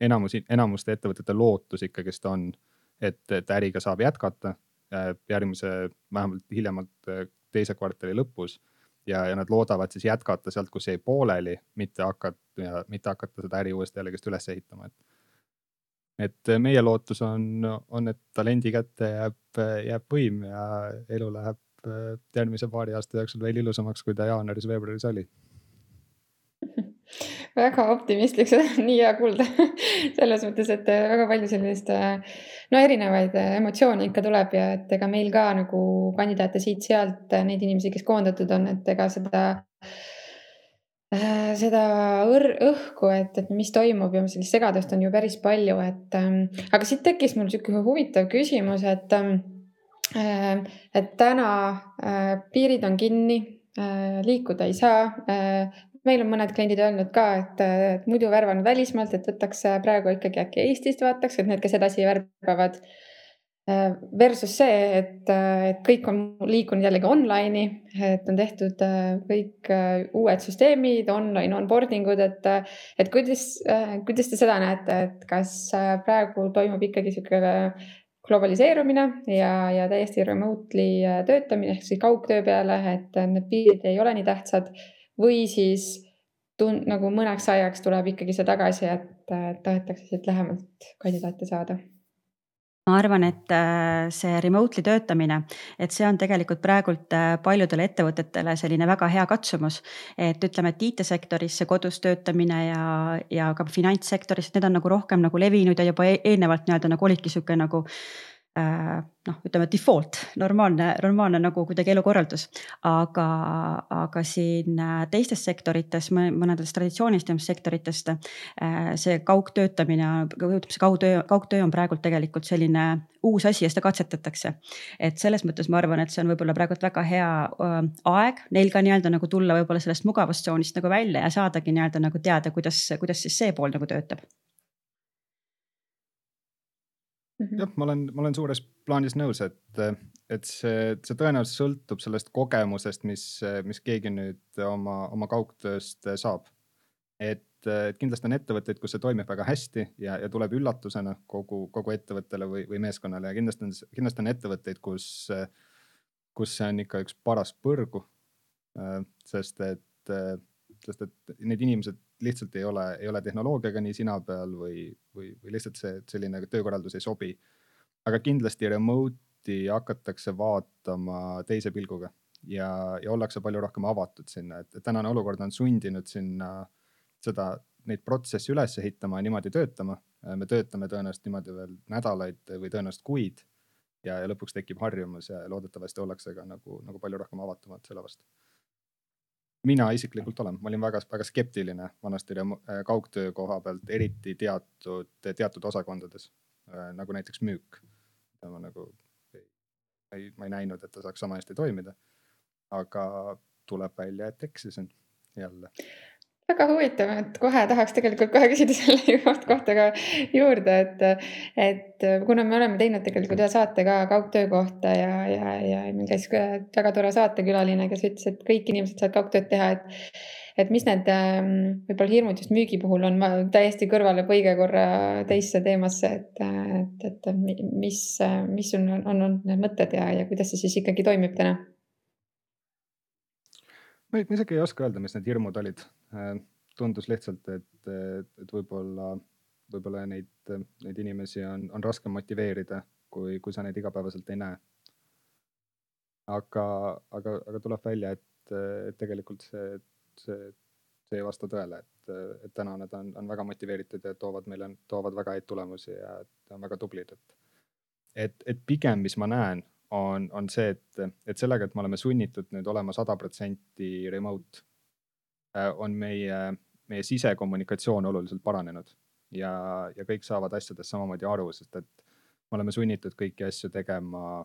enamus, enamuste ettevõtete lootus ikkagist on, et, et äriga saab jätkata eh, järgmise, vähemalt hiljemalt teise kvartali lõpus. ja, ja nad loodavad siis jätkata sealt, kus jäi pooleli, mitte hakata, mitte hakata seda äri uuesti jällegist üles ehitama, et et meie lootus on, on, et talendi kätte jääb, jääb võim ja elu läheb äh, järgmise paari aasta jooksul veel ilusamaks, kui ta jaanuaris-veebruaris oli väga optimistlik, seda on nii hea kuulda selles mõttes, et äh, väga palju sellist, äh, no erinevaid emotsioone ikka tuleb ja et ega meil ka nagu kandidaate siit-sealt, neid inimesi, kes koondatud on, et ega seda Äh, seda õr-, õhku, et, et mis toimub ja sellist segadust on ju päris palju, et ähm, aga siit tekkis mul sihuke huvitav küsimus, et ähm, äh,, et täna äh, piirid on kinni äh,, liikuda ei saa äh,. Meil on mõned kliendid öelnud ka, et, muidu värvanud välismaalt, et võtaks äh, praegu ikkagi äkki Eestist vaataks, et need, kes edasi värbavad. Äh, versus see, et, äh, et kõik on liikunud jällegi online'i, et on tehtud kõik uued süsteemid, online onboarding ud, et, et kuidas, kuidas te seda näete, et kas praegu toimub ikkagi sihuke globaliseerumine ja, ja täiesti remotely töötamine ehk siis kaugtöö peale, et need piirid ei ole nii tähtsad või siis tun-, nagu mõneks ajaks tuleb ikkagi see tagasi, et tahetakse siit lähemalt kandidaate saada ma arvan, et äh, see remotely töötamine, et see on tegelikult praegult äh, paljudele ettevõtetele selline väga hea katsumus. et ütleme, et IT-sektoris see kodus töötamine ja, ja ka finantssektoris, need on nagu rohkem nagu levinud ja juba e-, eelnevalt nii-öelda nagu olidki sihuke nagu noh, ütleme default, normaalne, normaalne nagu kuidagi elukorraldus. aga, aga siin äh, teistes sektorites, mõnedes traditsioonilistes sektoritest äh, see kaugtöötamine, see kaugtöö, kaugtöö on praegult tegelikult selline uus asi ja seda katsetatakse. et selles mõttes ma arvan, et see on võib-olla praegult väga hea aeg neil ka nii-öelda nagu tulla võib-olla sellest mugavustsoonist nagu välja ja saadagi nii-öelda nagu teada, kuidas, kuidas siis see pool nagu töötab. Jah, ma olen, ma olen suures plaanis nõus, et, et see, see tõenäoliselt sõltub sellest kogemusest, mis, mis keegi nüüd oma, oma kaugtööst saab. et, et kindlasti on ettevõtteid, kus see toimib väga hästi ja, ja tuleb üllatusena kogu, kogu ettevõttele või, või meeskonnale ja kindlasti on, kindlasti on ettevõtteid, kus, kus see on ikka üks paras põrgu. sest et, sest et need inimesed lihtsalt ei ole, ei ole tehnoloogiaga nii sina peal või, või, või lihtsalt see selline töökorraldus ei sobi. aga kindlasti remote'i hakatakse vaatama teise pilguga ja, ja ollakse palju rohkem avatud sinna, et tänane olukord on sundinud sinna seda neid protsesse üles ehitama ja niimoodi töötama. me töötame tõenäoliselt niimoodi veel nädalaid või tõenäoliselt kuid ja, ja lõpuks tekib harjumus ja loodetavasti ollakse ka nagu, nagu palju rohkem avatumad selle vastu. Mina isiklikult olen, ma olin väga-väga skeptiline vanasti kaugtöö koha pealt, eriti teatud, teatud osakondades nagu näiteks müük. ma nagu ei, ma ei näinud, et ta saaks sama hästi toimida. aga tuleb välja, et eksisin jälle väga huvitav, et kohe tahaks tegelikult kohe küsida selle kohta ka juurde, et, et kuna me oleme teinud tegelikult ühe saate ka kaugtöö kohta ja, ja, ja meil käis väga tore saatekülaline, kes ütles, et kõik inimesed saavad kaugtööd teha, et et mis need ähm, võib-olla hirmud just müügi puhul on, ma täiesti kõrvale põige korra teisse teemasse, et, et, et mis, mis sul on olnud need mõtted ja, ja kuidas see siis ikkagi toimib täna? Ma isegi ei oska öelda, mis need hirmud olid. Äh, tundus lihtsalt, et, et võib-olla, võib-olla neid, neid inimesi on, on raskem motiveerida, kui, kui sa neid igapäevaselt ei näe. aga, aga, aga tuleb välja, et, et tegelikult see, see, see ei vasta tõele, et, et täna nad on, on väga motiveeritud ja toovad meile, toovad väga häid tulemusi ja on väga tublid, et, et, et pigem, mis ma näen on, on see, et, et sellega, et me oleme sunnitud nüüd olema sada protsenti remote, äh, on meie, meie sisekommunikatsioon oluliselt paranenud ja, ja kõik saavad asjadest samamoodi aru, sest et me oleme sunnitud kõiki asju tegema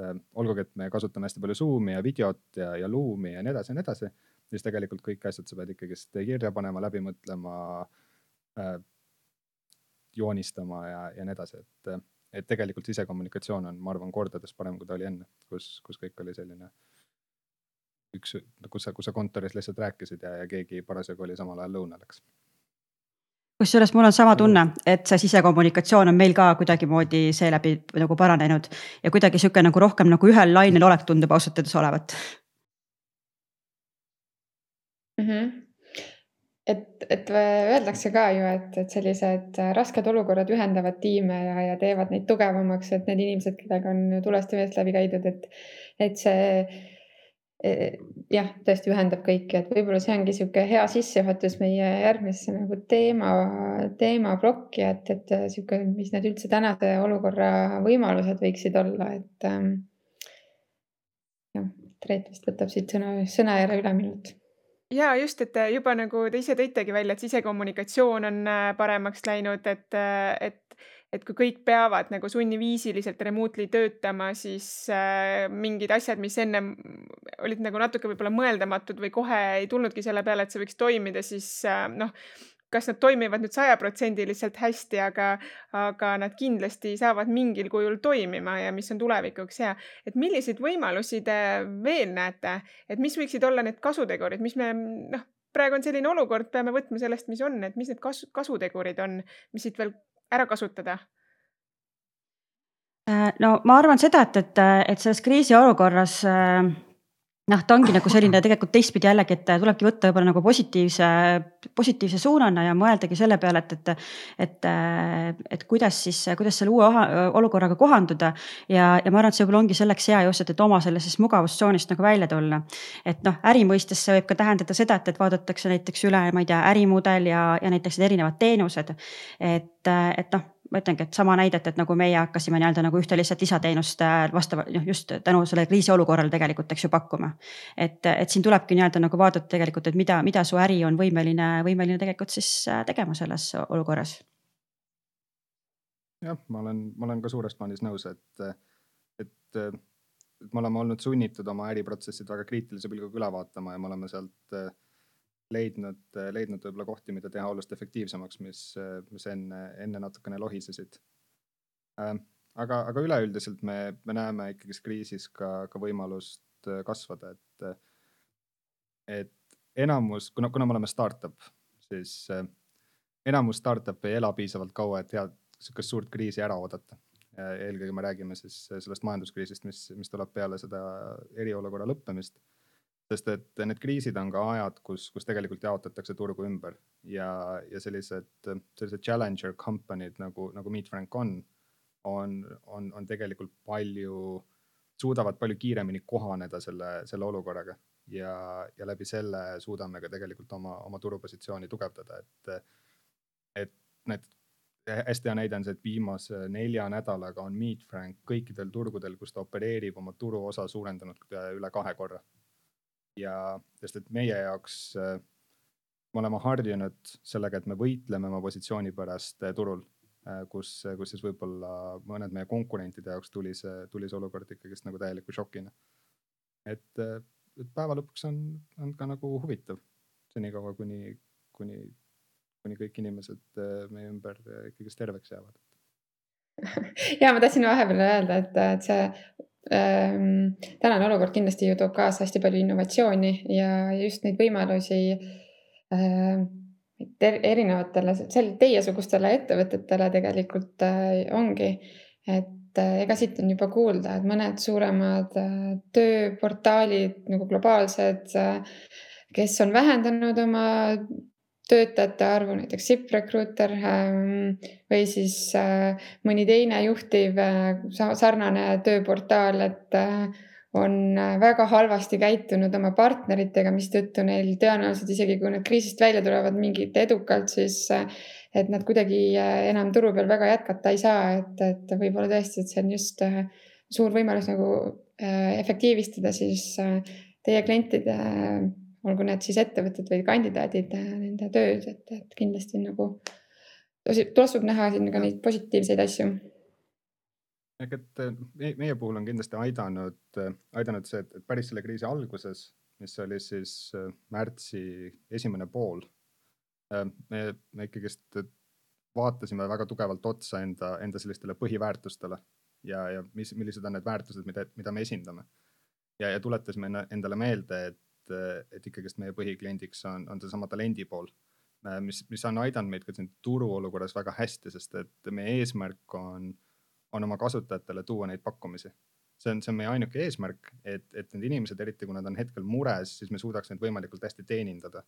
äh,. olgugi, et me kasutame hästi palju Zoom'i ja videot ja, ja Loom'i ja nii edasi ja nii edasi, siis tegelikult kõik asjad sa pead ikkagist kirja panema, läbi mõtlema äh,, joonistama ja, ja nii edasi, et et tegelikult sisekommunikatsioon on, ma arvan, kordades parem, kui ta oli enne, kus, kus kõik oli selline üks, kus sa, kus sa kontoris lihtsalt rääkisid ja, ja keegi parasjagu oli samal ajal lõunal, eks kusjuures mul on sama tunne, et see sisekommunikatsioon on meil ka kuidagimoodi seeläbi nagu paranenud ja kuidagi sihuke nagu rohkem nagu ühel lainel olek tundub ausalt öeldes olevat mm. -hmm et, et öeldakse ka ju, et, et sellised rasked olukorrad ühendavad tiime ja, ja teevad neid tugevamaks, et need inimesed, kellega on tulest ja veest läbi käidud, et, et see e, jah, tõesti ühendab kõiki, et võib-olla see ongi niisugune hea sissejuhatus meie järgmisse nagu teema, teemaplokki, et, et sihuke, mis need üldse tänase olukorra võimalused võiksid olla, et ähm, jah, Reet vist võtab siit sõna, sõnajärje üle minult ja just, et äh, juba nagu te ise tõitegi välja, et sisekommunikatsioon on äh, paremaks läinud, et, äh, et et kui kõik peavad nagu sunniviisiliselt remotely töötama, siis äh, mingid asjad, mis ennem olid nagu natuke võib-olla mõeldamatud või kohe ei tulnudki selle peale, et see võiks toimida, siis äh, noh, kas nad toimivad nüüd sajaprotsendiliselt hästi, aga, aga nad kindlasti saavad mingil kujul toimima ja mis on tulevikuks hea. et milliseid võimalusi te veel näete, et mis võiksid olla need kasutegurid, mis me noh, praegu on selline olukord, peame võtma sellest, mis on, et mis need kasu, kasutegurid on, mis siit veel ära kasutada? Äh, no ma arvan seda, et, et, et selles kriisiolukorras äh, noh, ta ongi nagu selline tegelikult teistpidi jällegi, et tulebki võtta võib-olla nagu positiivse, positiivse suunana ja mõeldagi selle peale, et, et, et, et kuidas siis, kuidas selle uue olukorraga kohanduda. ja, ja ma arvan, et see võib-olla ongi selleks hea just, et oma sellest mugavustsoonist nagu välja tulla. et noh, äri mõistes see võib ka tähendada seda, et, et vaadatakse näiteks üle, ma ei tea, ärimudel ja, ja näiteks need erinevad teenused. et, et noh ma ütlengi, et sama näidet, et nagu meie hakkasime nii-öelda nagu ühte lihtsalt lisateenust äh, vastava, noh just tänu sellele kriisiolukorrale tegelikult, eks ju, pakkuma. et, et siin tulebki nii-öelda nagu vaadata tegelikult, et mida, mida su äri on võimeline, võimeline tegelikult siis äh, tegema selles olukorras. jah, ma olen, ma olen ka suures plaanis nõus, et, et, et me oleme olnud sunnitud oma äriprotsessid väga kriitilise pilguga üle vaatama ja me oleme sealt leidnud, leidnud võib-olla kohti, mida teha oluliselt efektiivsemaks, mis, mis enne, enne natukene lohisesid. Ähm, aga, aga üleüldiselt me, me näeme ikkagist kriisis ka, ka võimalust äh, kasvada, et, et enamus, kuna, kuna me oleme startup, siis äh, enamus startup'e ei ela piisavalt kaua, et head sihukest suurt kriisi ära oodata. eelkõige me räägime siis sellest majanduskriisist, mis, mis tuleb peale seda eriolukorra lõppemist sest et need kriisid on ka ajad, kus, kus tegelikult jaotatakse turgu ümber ja, ja sellised, sellised challenger company'd nagu, nagu Meet Frank on, on, on, on tegelikult palju, suudavad palju kiiremini kohaneda selle, selle olukorraga. ja, ja läbi selle suudame ka tegelikult oma, oma turupositsiooni tugevdada, et, et need hästi hea näide on see, et viimase nelja nädalaga on Meet Frank kõikidel turgudel, kus ta opereerib, oma turuosa suurendanud üle kahe korra. Ja sest, et meie jaoks me oleme harjunud sellega, et me võitleme oma positsiooni pärast turul, kus, kus siis võib-olla mõned meie konkurentide jaoks tuli see, tuli see olukord ikkagist nagu täieliku šokina. et, et päeva lõpuks on, on ka nagu huvitav senikaua, kuni, kuni kuni kõik inimesed äh, meie ümber äh, ikkagist terveks jäävad. ja ma tahtsin vahepeal öelda, et, et see tänane olukord kindlasti ju toob kaasa hästi palju innovatsiooni ja just neid võimalusi äh, erinevatele, sel teiesugustele ettevõtetele tegelikult äh, ongi, et äh, ega siit on juba kuulda, et mõned suuremad äh, tööportaalid nagu globaalsed, kes on vähendanud oma töötajate arvu, näiteks SIP-Recruiter ähm, või siis äh, mõni teine juhtiv äh, sarnane tööportaal, et äh, on väga halvasti käitunud oma partneritega, mistõttu neil tõenäoliselt isegi kui nad kriisist välja tulevad mingit edukalt, siis et nad kuidagi enam turu peal väga jätkata ei saa, et, et võib-olla tõesti, et see on just suur võimalus nagu efektiivistada siis teie klientide olgu need siis ettevõtted või kandidaadid, äh, nende tööd, et, et kindlasti nagu tasub näha siin ka neid positiivseid asju. ehk et äh, meie puhul on kindlasti aidanud, äh, aidanud see, et päris selle kriisi alguses, mis oli siis märtsi esimene pool, me, me ikkagist vaatasime väga tugevalt otsa enda, enda sellistele põhiväärtustele ja, ja mis, millised on need väärtused, mida, mida me esindame. ja, ja tuletasime endale meelde, et et, et ikkagist meie põhikliendiks on, on seesama talendi pool, mis, mis on aidanud meid ka siin turuolukorras väga hästi, sest et meie eesmärk on, on oma kasutajatele tuua neid pakkumisi. see on, see on meie ainuke eesmärk, et, et need inimesed, eriti kui nad on hetkel mures, siis me suudaks neid võimalikult hästi teenindada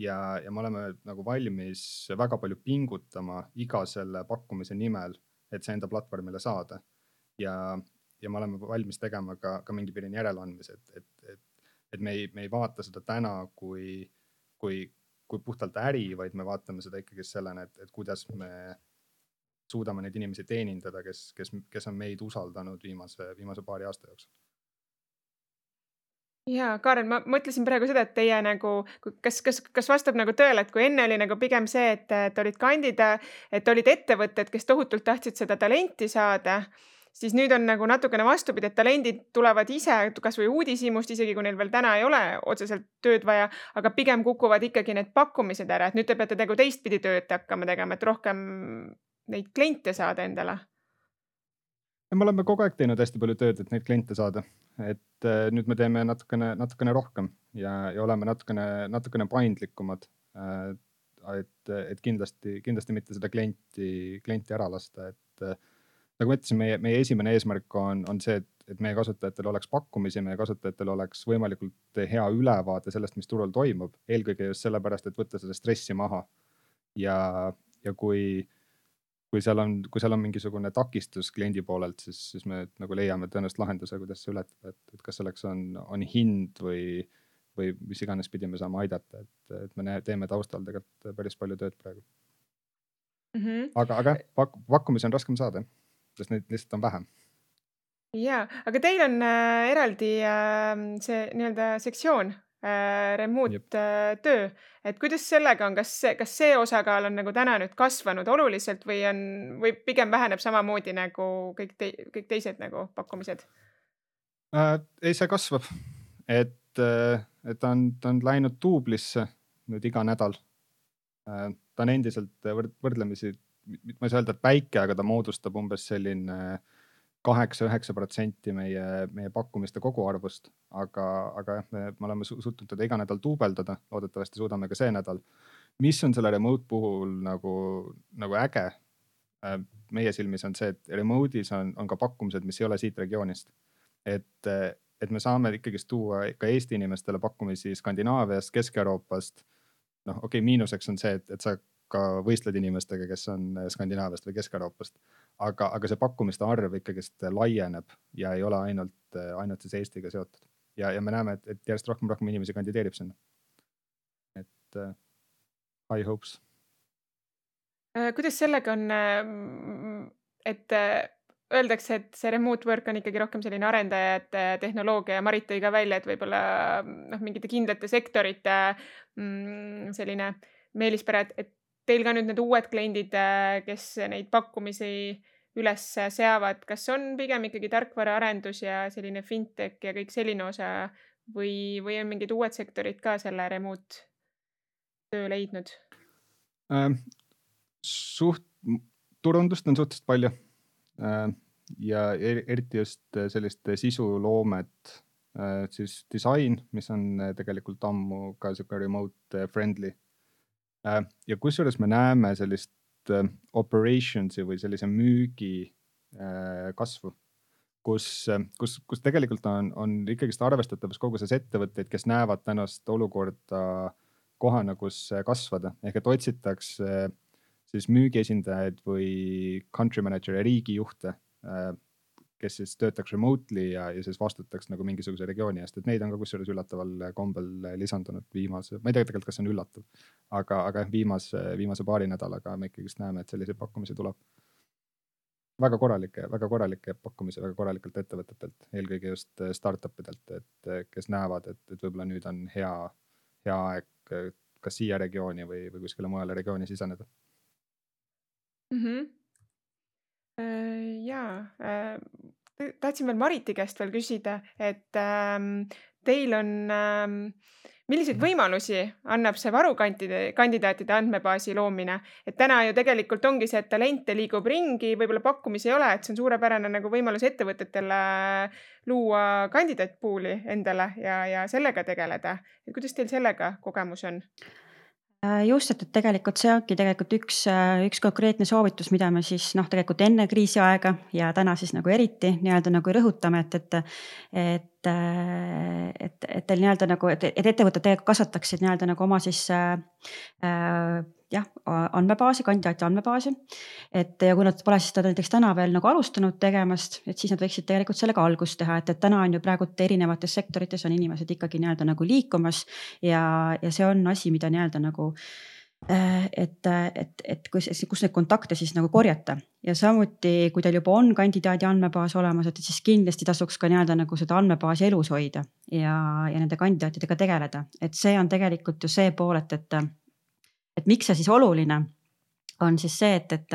ja, ja me oleme nagu valmis väga palju pingutama iga selle pakkumise nimel, et see enda platvormile saada. ja, ja me oleme valmis tegema ka, ka mingi piirini järeleandmisi, et, et, et et me ei, me ei vaata seda täna kui, kui, kui puhtalt äri, vaid me vaatame seda ikkagi sellena, et, et kuidas me suudame neid inimesi teenindada, kes, kes, kes on meid usaldanud viimase, viimase paari aasta jooksul. Ja Kaaren, ma mõtlesin praegu seda, et teie nagu, kas, kas, kas vastab nagu tõele, et kui enne oli nagu pigem see, et, et olid kandidaat, et olid ettevõtted, kes tohutult tahtsid seda talenti saada siis nüüd on nagu natukene vastupidi, et talendid tulevad ise kasvõi uudishimust, isegi kui neil veel täna ei ole otseselt tööd vaja, aga pigem kukuvad ikkagi need pakkumised ära, et nüüd te peate nagu teistpidi tööd hakkama tegema, et rohkem neid kliente saada endale. me oleme kogu aeg teinud hästi palju tööd, et neid kliente saada, et äh, nüüd me teeme natukene, natukene rohkem ja, ja oleme natukene, natukene paindlikumad äh,. et, et kindlasti, kindlasti mitte seda klienti, klienti ära lasta, et äh, nagu ma ütlesin, meie, meie esimene eesmärk on, on see, et, et meie kasutajatel oleks pakkumisi, meie kasutajatel oleks võimalikult hea ülevaade sellest, mis turul toimub, eelkõige just sellepärast, et võtta seda stressi maha. ja, ja kui, kui seal on, kui seal on mingisugune takistus kliendi poolelt, siis, siis me nagu leiame tõenäoliselt lahenduse, kuidas see ületada, et, et kas selleks on, on hind või, või mis iganes pidi me saame aidata, et, et me teeme taustal tegelikult päris palju tööd praegu mm. -hmm. aga, aga pak, pakkumisi on raskem saada sest neid lihtsalt on vähem. ja, aga teil on äh, eraldi äh, see nii-öelda sektsioon äh, remote äh, töö, et kuidas sellega on, kas see, kas see osakaal on nagu täna nüüd kasvanud oluliselt või on, või pigem väheneb samamoodi nagu kõik te, kõik teised nagu pakkumised äh,? ei, see kasvab, et, äh, et ta on, ta on läinud duublisse nüüd iga nädal äh,. ta on endiselt võrd, võrdlemisi ma ei saa öelda, et väike, aga ta moodustab umbes selline kaheksa-üheksa protsenti meie, meie pakkumiste koguarvust. aga, aga jah, me, me oleme suutnud teda iga nädal duubeldada, loodetavasti suudame ka see nädal. mis on selle remote puhul nagu, nagu äge äh, meie silmis on see, et remote'is on, on ka pakkumised, mis ei ole siit regioonist. et, et me saame ikkagist tuua ka Eesti inimestele pakkumisi Skandinaaviast, Kesk-Euroopast. noh, okei okay,, miinuseks on see, et, et sa ka võistled inimestega, kes on äh, Skandinaaviast või Kesk-Euroopast. aga, aga see pakkumiste arv ikkagist laieneb ja ei ole ainult, äh, ainult siis Eestiga seotud. ja, ja me näeme, et, et järjest rohkem, rohkem inimesi kandideerib sinna. et uh, high hopes. kuidas sellega on, et öeldakse, et see remote work on ikkagi rohkem selline arendajate tehnoloogia ja Marit tõi ka välja, et võib-olla noh, mingite kindlate sektorite mm, selline meelispere, et, et teil ka nüüd need uued kliendid, kes neid pakkumisi üles seavad, kas on pigem ikkagi tarkvaraarendus ja selline fintech ja kõik selline osa või, või on mingid uued sektorid ka selle remote töö leidnud äh,? suht, turundust on suhteliselt palju Äh, ja eriti just äh, sellist sisuloomet, äh, siis disain, mis on tegelikult ammu ka sihuke remote friendly. Ja kusjuures me näeme sellist operations'i või sellise müügi kasvu kus, kus, kus tegelikult on, on ikkagist arvestatavas koguses ettevõtteid, kes näevad tänast olukorda kohana, kus kasvada. Ehk et otsitakse siis müügiesindajaid või country manager'e, riigijuhte, äh, kes siis töötaks remotely ja, ja siis vastutaks nagu mingisuguse regiooni eest, et neid on ka kusjuures üllataval kombel lisandunud viimase, ma ei tea tegelikult, kas see on üllatav, aga, aga jah, viimase, viimase paari nädalaga me ikkagist näeme, et selliseid pakkumisi tuleb. väga korralikke, väga korralikke pakkumisi väga korralikelt ettevõtetelt, eelkõige just startup idelt, et kes näevad, et, et võib-olla nüüd on hea, hea aeg kas siia regiooni või, või kuskile mujale regiooni siseneda Mhm. Äh, jaa, äh, tahtsin veel Mariti käest veel küsida, et ähm, teil on ähm,, milliseid mhm. võimalusi annab see varukantide, kandidaatide andmebaasi loomine? et täna ju tegelikult ongi see, et talente liigub ringi, võib-olla pakkumisi ei ole, et see on suurepärane nagu võimalus ettevõtetele luua kandidaatpool'i endale ja, ja sellega tegeleda. kuidas teil sellega kogemus on? Äh, just, et, et tegelikult see ongi tegelikult üks, äh, üks konkreetne soovitus, mida me siis noh, tegelikult enne kriisiaega ja täna siis nagu eriti nii-öelda nagu rõhutame, et, et, et, äh, et, et teil nii-öelda nagu, et, et ettevõtted tegelikult kasvataksid nii-öelda nagu oma siis äh, jah, andmebaasi, kandidaati andmebaasi. et ja kui nad pole siis seda näiteks täna veel nagu alustanud tegemast, et siis nad võiksid tegelikult sellega algust teha, et, et täna on ju praegult erinevates sektorites on inimesed ikkagi nii-öelda nagu liikumas. Ja, ja see on asi, mida nii-öelda nagu äh, et, et, et kus, kus neid kontakte siis nagu korjata. Ja samuti, kui teil juba on kandidaadi andmebaas olemas, et siis kindlasti tasuks ka nii-öelda nagu seda andmebaasi elus hoida ja, ja nende kandidaatidega tegeleda, et see on tegelikult ju see pool, et, et et miks see siis oluline on siis see, et, et,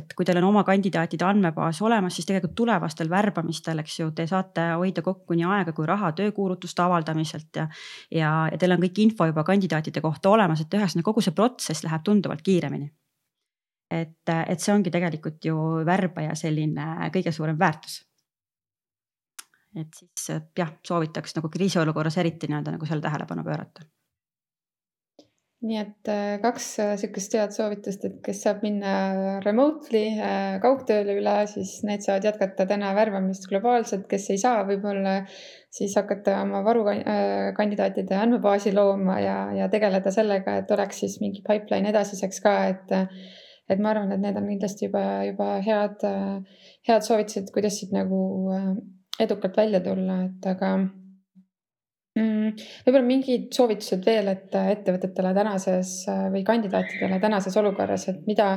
et kui teil on oma kandidaatide andmebaas olemas, siis tegelikult tulevastel värbamistel, eks ju, te saate hoida kokku nii aega kui raha töökuulutuste avaldamiselt ja. ja, ja teil on kõik info juba kandidaatide kohta olemas, et ühesõnaga kogu see protsess läheb tunduvalt kiiremini. et, et see ongi tegelikult ju värbaja selline kõige suurem väärtus. et siis jah, soovitaks nagu kriisiolukorras eriti nii-öelda nagu selle tähelepanu pöörata nii et äh, kaks äh, sihukest head soovitust, et kes saab minna remotely äh, kaugtööle üle, siis need saavad jätkata täna värbamist globaalselt, kes ei saa, võib-olla siis hakata oma varukandidaatide andmebaasi looma ja, ja tegeleda sellega, et oleks siis mingi pipeline edasiseks ka, et et ma arvan, et need on kindlasti juba, juba head, head soovitused, kuidas siit nagu edukalt välja tulla, et aga. Võib-olla mingid soovitused veel, et äh, ettevõtetele tänases äh, või kandidaatidele tänases olukorras, et mida,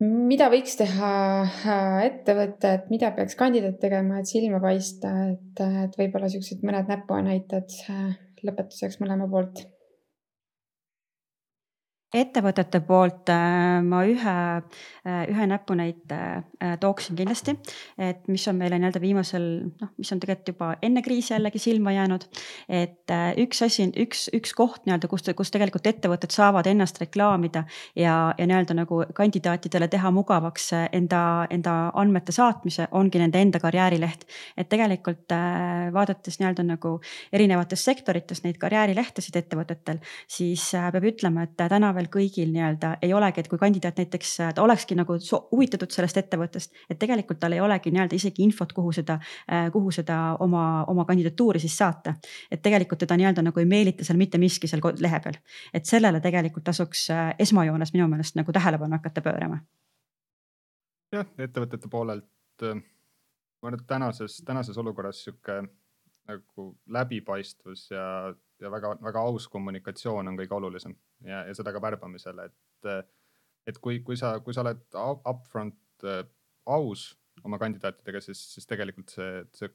mida võiks teha äh, ettevõte, et mida peaks kandidaat tegema, et silma paista, et, et võib-olla siuksed mõned näpunäited lõpetuseks mõlema poolt ettevõtete poolt äh, ma ühe, äh, ühe näpunäite äh, tooksin kindlasti, et mis on meile nii-öelda viimasel noh, mis on tegelikult juba enne kriisi jällegi silma jäänud. et üks asi, üks, üks koht nii-öelda, kus, kus tegelikult ettevõtted saavad ennast reklaamida ja, ja nii-öelda nagu kandidaatidele teha mugavaks enda, enda andmete saatmise, ongi nende enda karjäärileht. et tegelikult vaadates nii-öelda nagu erinevates sektorites neid karjäärilehtesid ettevõtetel, siis peab ütlema, et täna veel kõigil nii-öelda ei olegi, et kui kandidaat näiteks, ta olekski nagu huvitatud sellest ettevõttest, et tegelikult tal ei olegi nii-öelda isegi infot, kuhu seda, äh, kuhu seda oma, oma kandidatuuri siis saata. et tegelikult teda nii-öelda nagu ei meelita seal mitte miski seal lehe peal, et sellele tegelikult tasuks äh, esmajoones minu meelest nagu tähelepanu hakata pöörama. jah, ettevõtete poolelt äh, ma arvan, et tänases, tänases olukorras sihuke nagu läbipaistvus ja, ja väga-väga aus kommunikatsioon on kõige olulisem ja, ja seda ka värbamisel, et, et kui, kui sa, kui sa oled upfront äh, aus oma kandidaatidega, siis, siis tegelikult see, see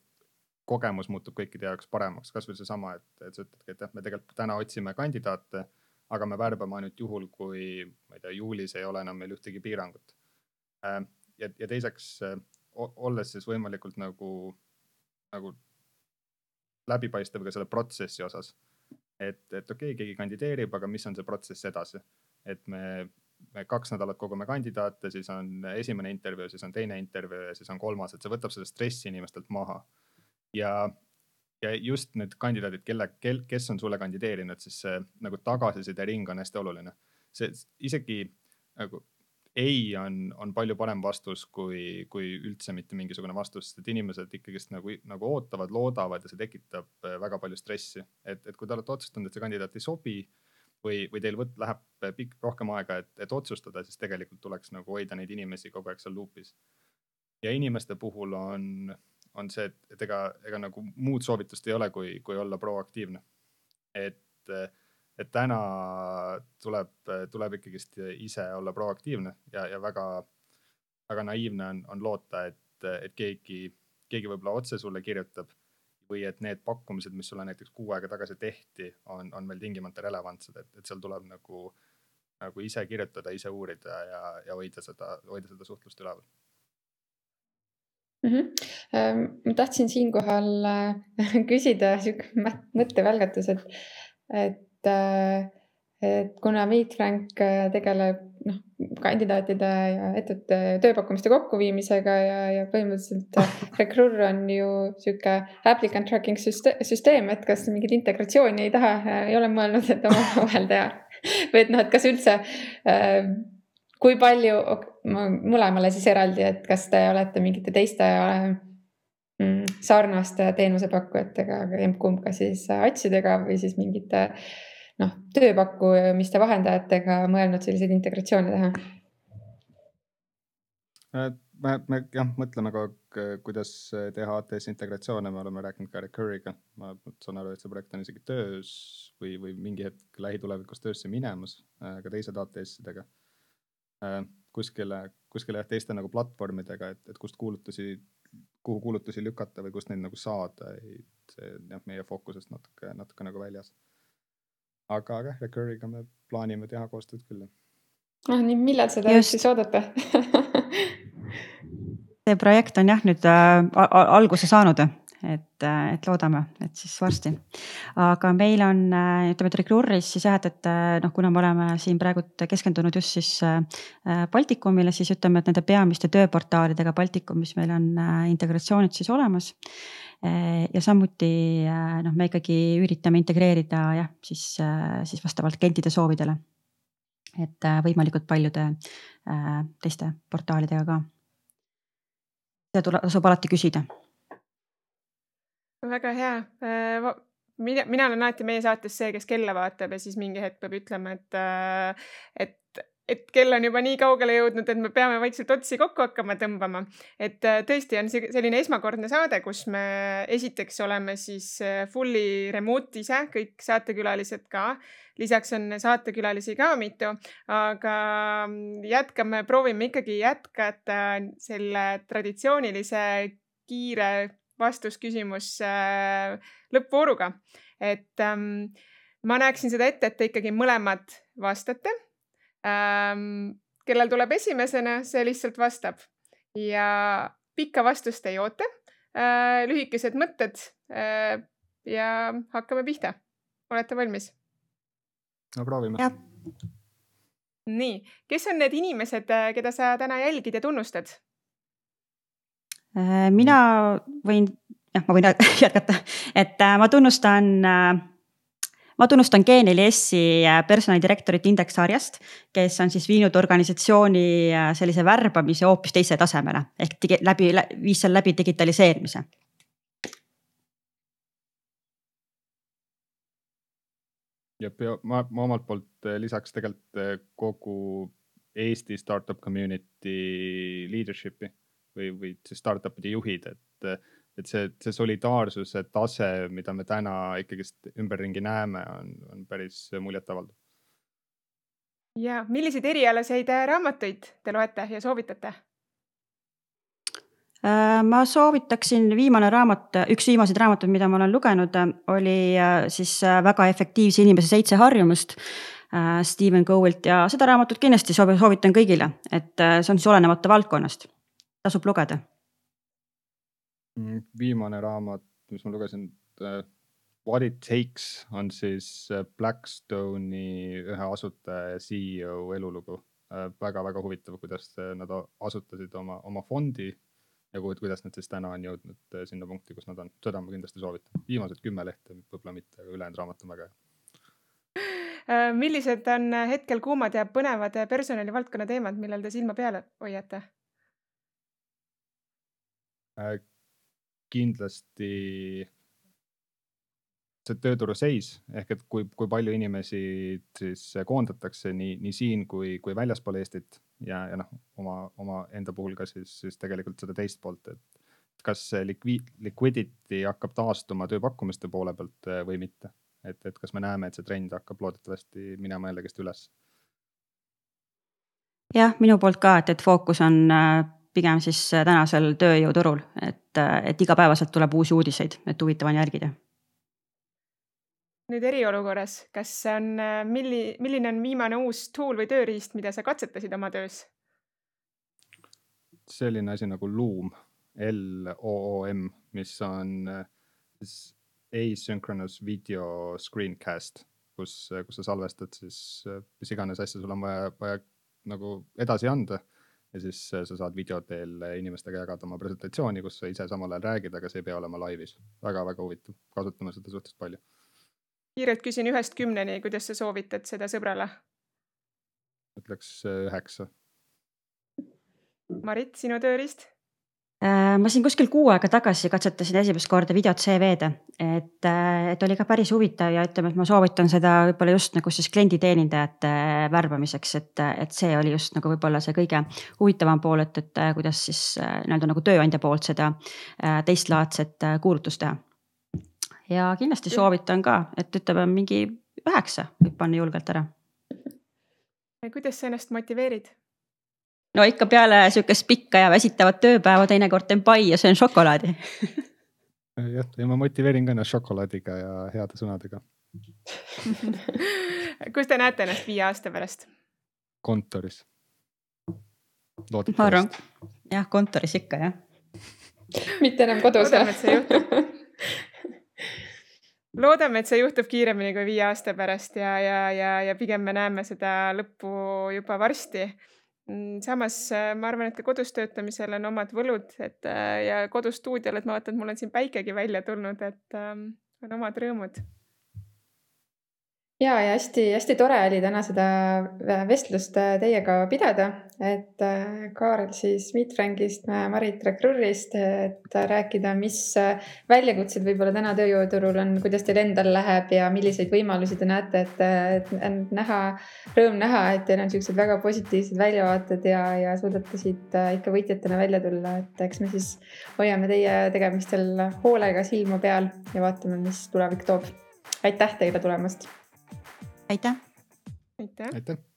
kogemus muutub kõikide jaoks paremaks, kasvõi seesama, et, et sa ütledki, et jah, me tegelikult täna otsime kandidaate, aga me värbame ainult juhul, kui ma ei tea, juulis ei ole enam meil ühtegi piirangut. Äh, ja, ja teiseks olles siis võimalikult nagu, nagu läbipaistev ka selle protsessi osas. et, et okei okay,, keegi kandideerib, aga mis on see protsess edasi, et me, me kaks nädalat kogume kandidaate, siis on esimene intervjuu, siis on teine intervjuu ja siis on kolmas, et see võtab selle stressi inimestelt maha. ja, ja just need kandidaadid, kelle, kel, kes on sulle kandideerinud, siis see nagu tagasiside ring on hästi oluline. see isegi nagu ei on, on palju parem vastus kui, kui üldse mitte mingisugune vastus, sest et inimesed ikkagist nagu, nagu ootavad, loodavad ja see tekitab äh, väga palju stressi. et, et kui te olete otsustanud, et see kandidaat ei sobi või, või teil võt-, läheb pikk, rohkem aega, et, et otsustada, siis tegelikult tuleks nagu hoida neid inimesi kogu aeg seal loop'is. ja inimeste puhul on, on see, et, et ega, ega nagu muud soovitust ei ole, kui, kui olla proaktiivne. et et täna tuleb, tuleb ikkagist ise olla proaktiivne ja, ja väga, väga naiivne on, on loota, et, et keegi, keegi võib-olla otse sulle kirjutab või et need pakkumised, mis sulle näiteks kuu aega tagasi tehti, on, on veel tingimata relevantsed, et, et seal tuleb nagu, nagu ise kirjutada, ise uurida ja, ja hoida seda, hoida seda suhtlust üleval mm. -hmm. ma tahtsin siinkohal äh, küsida sihuke mõttevälgatus, et, et et, et kuna Meet Frank tegeleb noh, kandidaatide ja ettevõtte tööpakkumiste kokkuviimisega ja, ja põhimõtteliselt Recruur on ju sihuke applicant tracking süsteem, et kas mingit integratsiooni ei taha, ei ole mõelnud, et omavahel teha. Või et noh, et kas üldse äh, kui palju, mõlemale siis eraldi, et kas te olete mingite teiste äh, sarnaste teenusepakkujatega, emb-kumb ka siis atsidega või siis mingite äh, noh, tööpakkumiste vahendajatega mõelnud selliseid integratsioone teha? me, me jah, mõtleme kogu aeg, kuidas teha ATS integratsioone, me oleme rääkinud ka Recurriga. ma saan aru, et see projekt on isegi töös või, või mingi hetk lähitulevikus töösse minemas ka teised ATS-idega. kuskile, kuskile jah, teiste nagu platvormidega, et, et kust kuulutusi, kuhu kuulutusi lükata või kust neid nagu saada, see jah, meie fookusest natuke, natuke nagu väljas aga, aga Recurriga me plaanime teha koostööd küll. ah nii, millal seda Just. siis oodata see projekt on jah nüüd äh, alguse saanud, et, et loodame, et siis varsti. aga meil on ütleme, et Recruuris siis jah, et, et noh, kuna me oleme siin praegult keskendunud just siis äh, Baltikumile, siis ütleme, et nende peamiste tööportaalidega Baltikumis meil on äh, integratsioonid siis olemas Äh, ja samuti noh, me ikkagi üritame integreerida jah, siis, siis vastavalt klientide soovidele. et võimalikult paljude teiste portaalidega ka. seda tasub alati küsida. Väga hea mina, mina olen alati meie saates see, kes kella vaatab ja siis mingi hetk peab ütlema, et, et et kell on juba nii kaugele jõudnud, et me peame vaikselt otsi kokku hakkama tõmbama. et äh, tõesti on selline esmakordne saade, kus me esiteks oleme siis äh, fully remote ise, kõik saatekülalised ka. lisaks on saatekülalisi ka mitu, aga mm, jätkame, proovime ikkagi jätkata selle traditsioonilise kiire vastusküsimus äh, lõppvooruga. et ähm, ma näeksin seda ette, et te ikkagi mõlemad vastate ähm,. kellel tuleb esimesena, see lihtsalt vastab ja pikka vastust ei oota äh,. lühikesed mõtted äh, ja hakkame pihta. olete valmis? no proovime. nii, kes on need inimesed, keda sa täna jälgid ja tunnustad? Äh, mina võin, jah, ma võin jätkata, et äh, ma tunnustan ma tunnustan G4S-i äh, personalidirektorit Indeks sarjast, kes on siis viinud organisatsiooni äh, sellise värbamise hoopis teise tasemele. Ehk digi, läbi, viis seal läbi digitaliseerimise. ja ma, ma omalt poolt äh, lisaks tegelikult kogu Eesti startup community leadership'i või, või siis startup'ide juhid, et et see, see solidaarsuse tase, mida me täna ikkagist ümberringi näeme, on, on päris muljetavaldav. ja milliseid erialaseid raamatuid te loete ja soovitate? Äh, ma soovitaksin viimane raamat, üks viimaseid raamatuid, mida ma olen lugenud, oli äh, siis äh, Väga efektiivse inimese seitse harjumust. Steven Covilt ja seda raamatut kindlasti soovitan kõigile, et see on siis olenemata valdkonnast, tasub lugeda. Mm, viimane raamat, mis ma lugesin, What it takes on siis Blackstone'i ühe asutaja ja CEO elulugu väga,. väga-väga huvitav, kuidas nad asutasid oma, oma fondi ja kuidas nad siis täna on jõudnud äh, sinna punkti, kus nad on, seda ma kindlasti soovitan. viimased kümme lehte võib-olla mitte, aga ülejäänud raamat on väga hea. Äh, millised on hetkel kuumad ja põnevad personalivaldkonna teemad, millel te silma peal hoiate? Äh, kindlasti see tööturu seis ehk et kui, kui palju inimesi siis koondatakse nii, nii siin kui, kui väljaspool Eestit ja, ja noh, oma, oma enda puhul ka siis, siis tegelikult seda teist poolt, et kas see liquid, liquidity hakkab taastuma tööpakkumiste poole pealt eh, või mitte. et, et kas me näeme, et see trend hakkab loodetavasti minema jällegist üles? jah, minu poolt ka, et, et fookus on äh, pigem siis äh, tänasel tööjõuturul, et, äh, et igapäevaselt tuleb uusi uudiseid, et huvitav on jälgida nüüd eriolukorras, kas on, äh, milli-, milline on viimane uus tool või tööriist, mida sa katsetasid oma töös? selline asi nagu Loom, L-O-O-M, mis on äh, siis asynchronous video screencast, kus, kus sa salvestad siis mis iganes asja sul on vaja, vaja nagu edasi anda ja siis sa saad video teel inimestega jagada oma presentatsiooni, kus sa ise samal ajal räägid, aga see ei pea olema laivis väga,. väga-väga huvitav, kasutame seda suhteliselt palju kiirelt küsin ühest kümneni, kuidas sa soovitad seda sõbrale? ütleks äh, üheksa. Marit, sinu tööriist? Äh, ma siin kuskil kuu aega tagasi katsetasin esimest korda videot CV-de, et, äh, et oli ka päris huvitav ja ütleme, et ma soovitan seda võib-olla just nagu siis klienditeenindajate värbamiseks, et, et see oli just nagu võib-olla see kõige huvitavam pool, et, et kuidas siis nii-öelda nagu tööandja poolt seda teistlaadset kuulutust teha ja kindlasti soovitan ka, et ütleme mingi üheksa võib panna julgelt ära. kuidas sa ennast motiveerid? No ikka peale sihukest pikka ja väsitavat tööpäeva teinekord teen pai ja söön šokolaadi jah, ja ma motiveerin ka ennast šokolaadiga ja heade sõnadega kus te näete ennast viie aasta pärast? kontoris. ma arvan, jah, kontoris ikka jah mitte enam kodus. loodame, et see juhtub loodame, et see juhtub kiiremini kui viie aasta pärast ja, ja, ja, ja pigem me näeme seda lõppu juba varsti. Mm, samas äh, ma arvan, et ka kodus töötamisel on omad võlud, et äh, ja kodustuudiol, et ma vaatan, et mul on siin päikegi välja tulnud, et ähm, on omad rõõmud ja, ja hästi-hästi tore oli täna seda äh, vestlust äh, teiega pidada, et äh, Kaarel siis Meetfrankist, Marit Recruiterist, et rääkida, mis väljakutsed võib-olla täna tööjõuturul on, kuidas teil endal läheb ja milliseid võimalusi te näete, et, et näha, rõõm näha, et teil on siuksed väga positiivsed väljavaated ja, ja suudate siit ikka võitjatena välja tulla, et eks me siis hoiame teie tegemistel hoolega silma peal ja vaatame, mis tulevik toob. aitäh teile tulemast aitäh. aitäh, aitäh..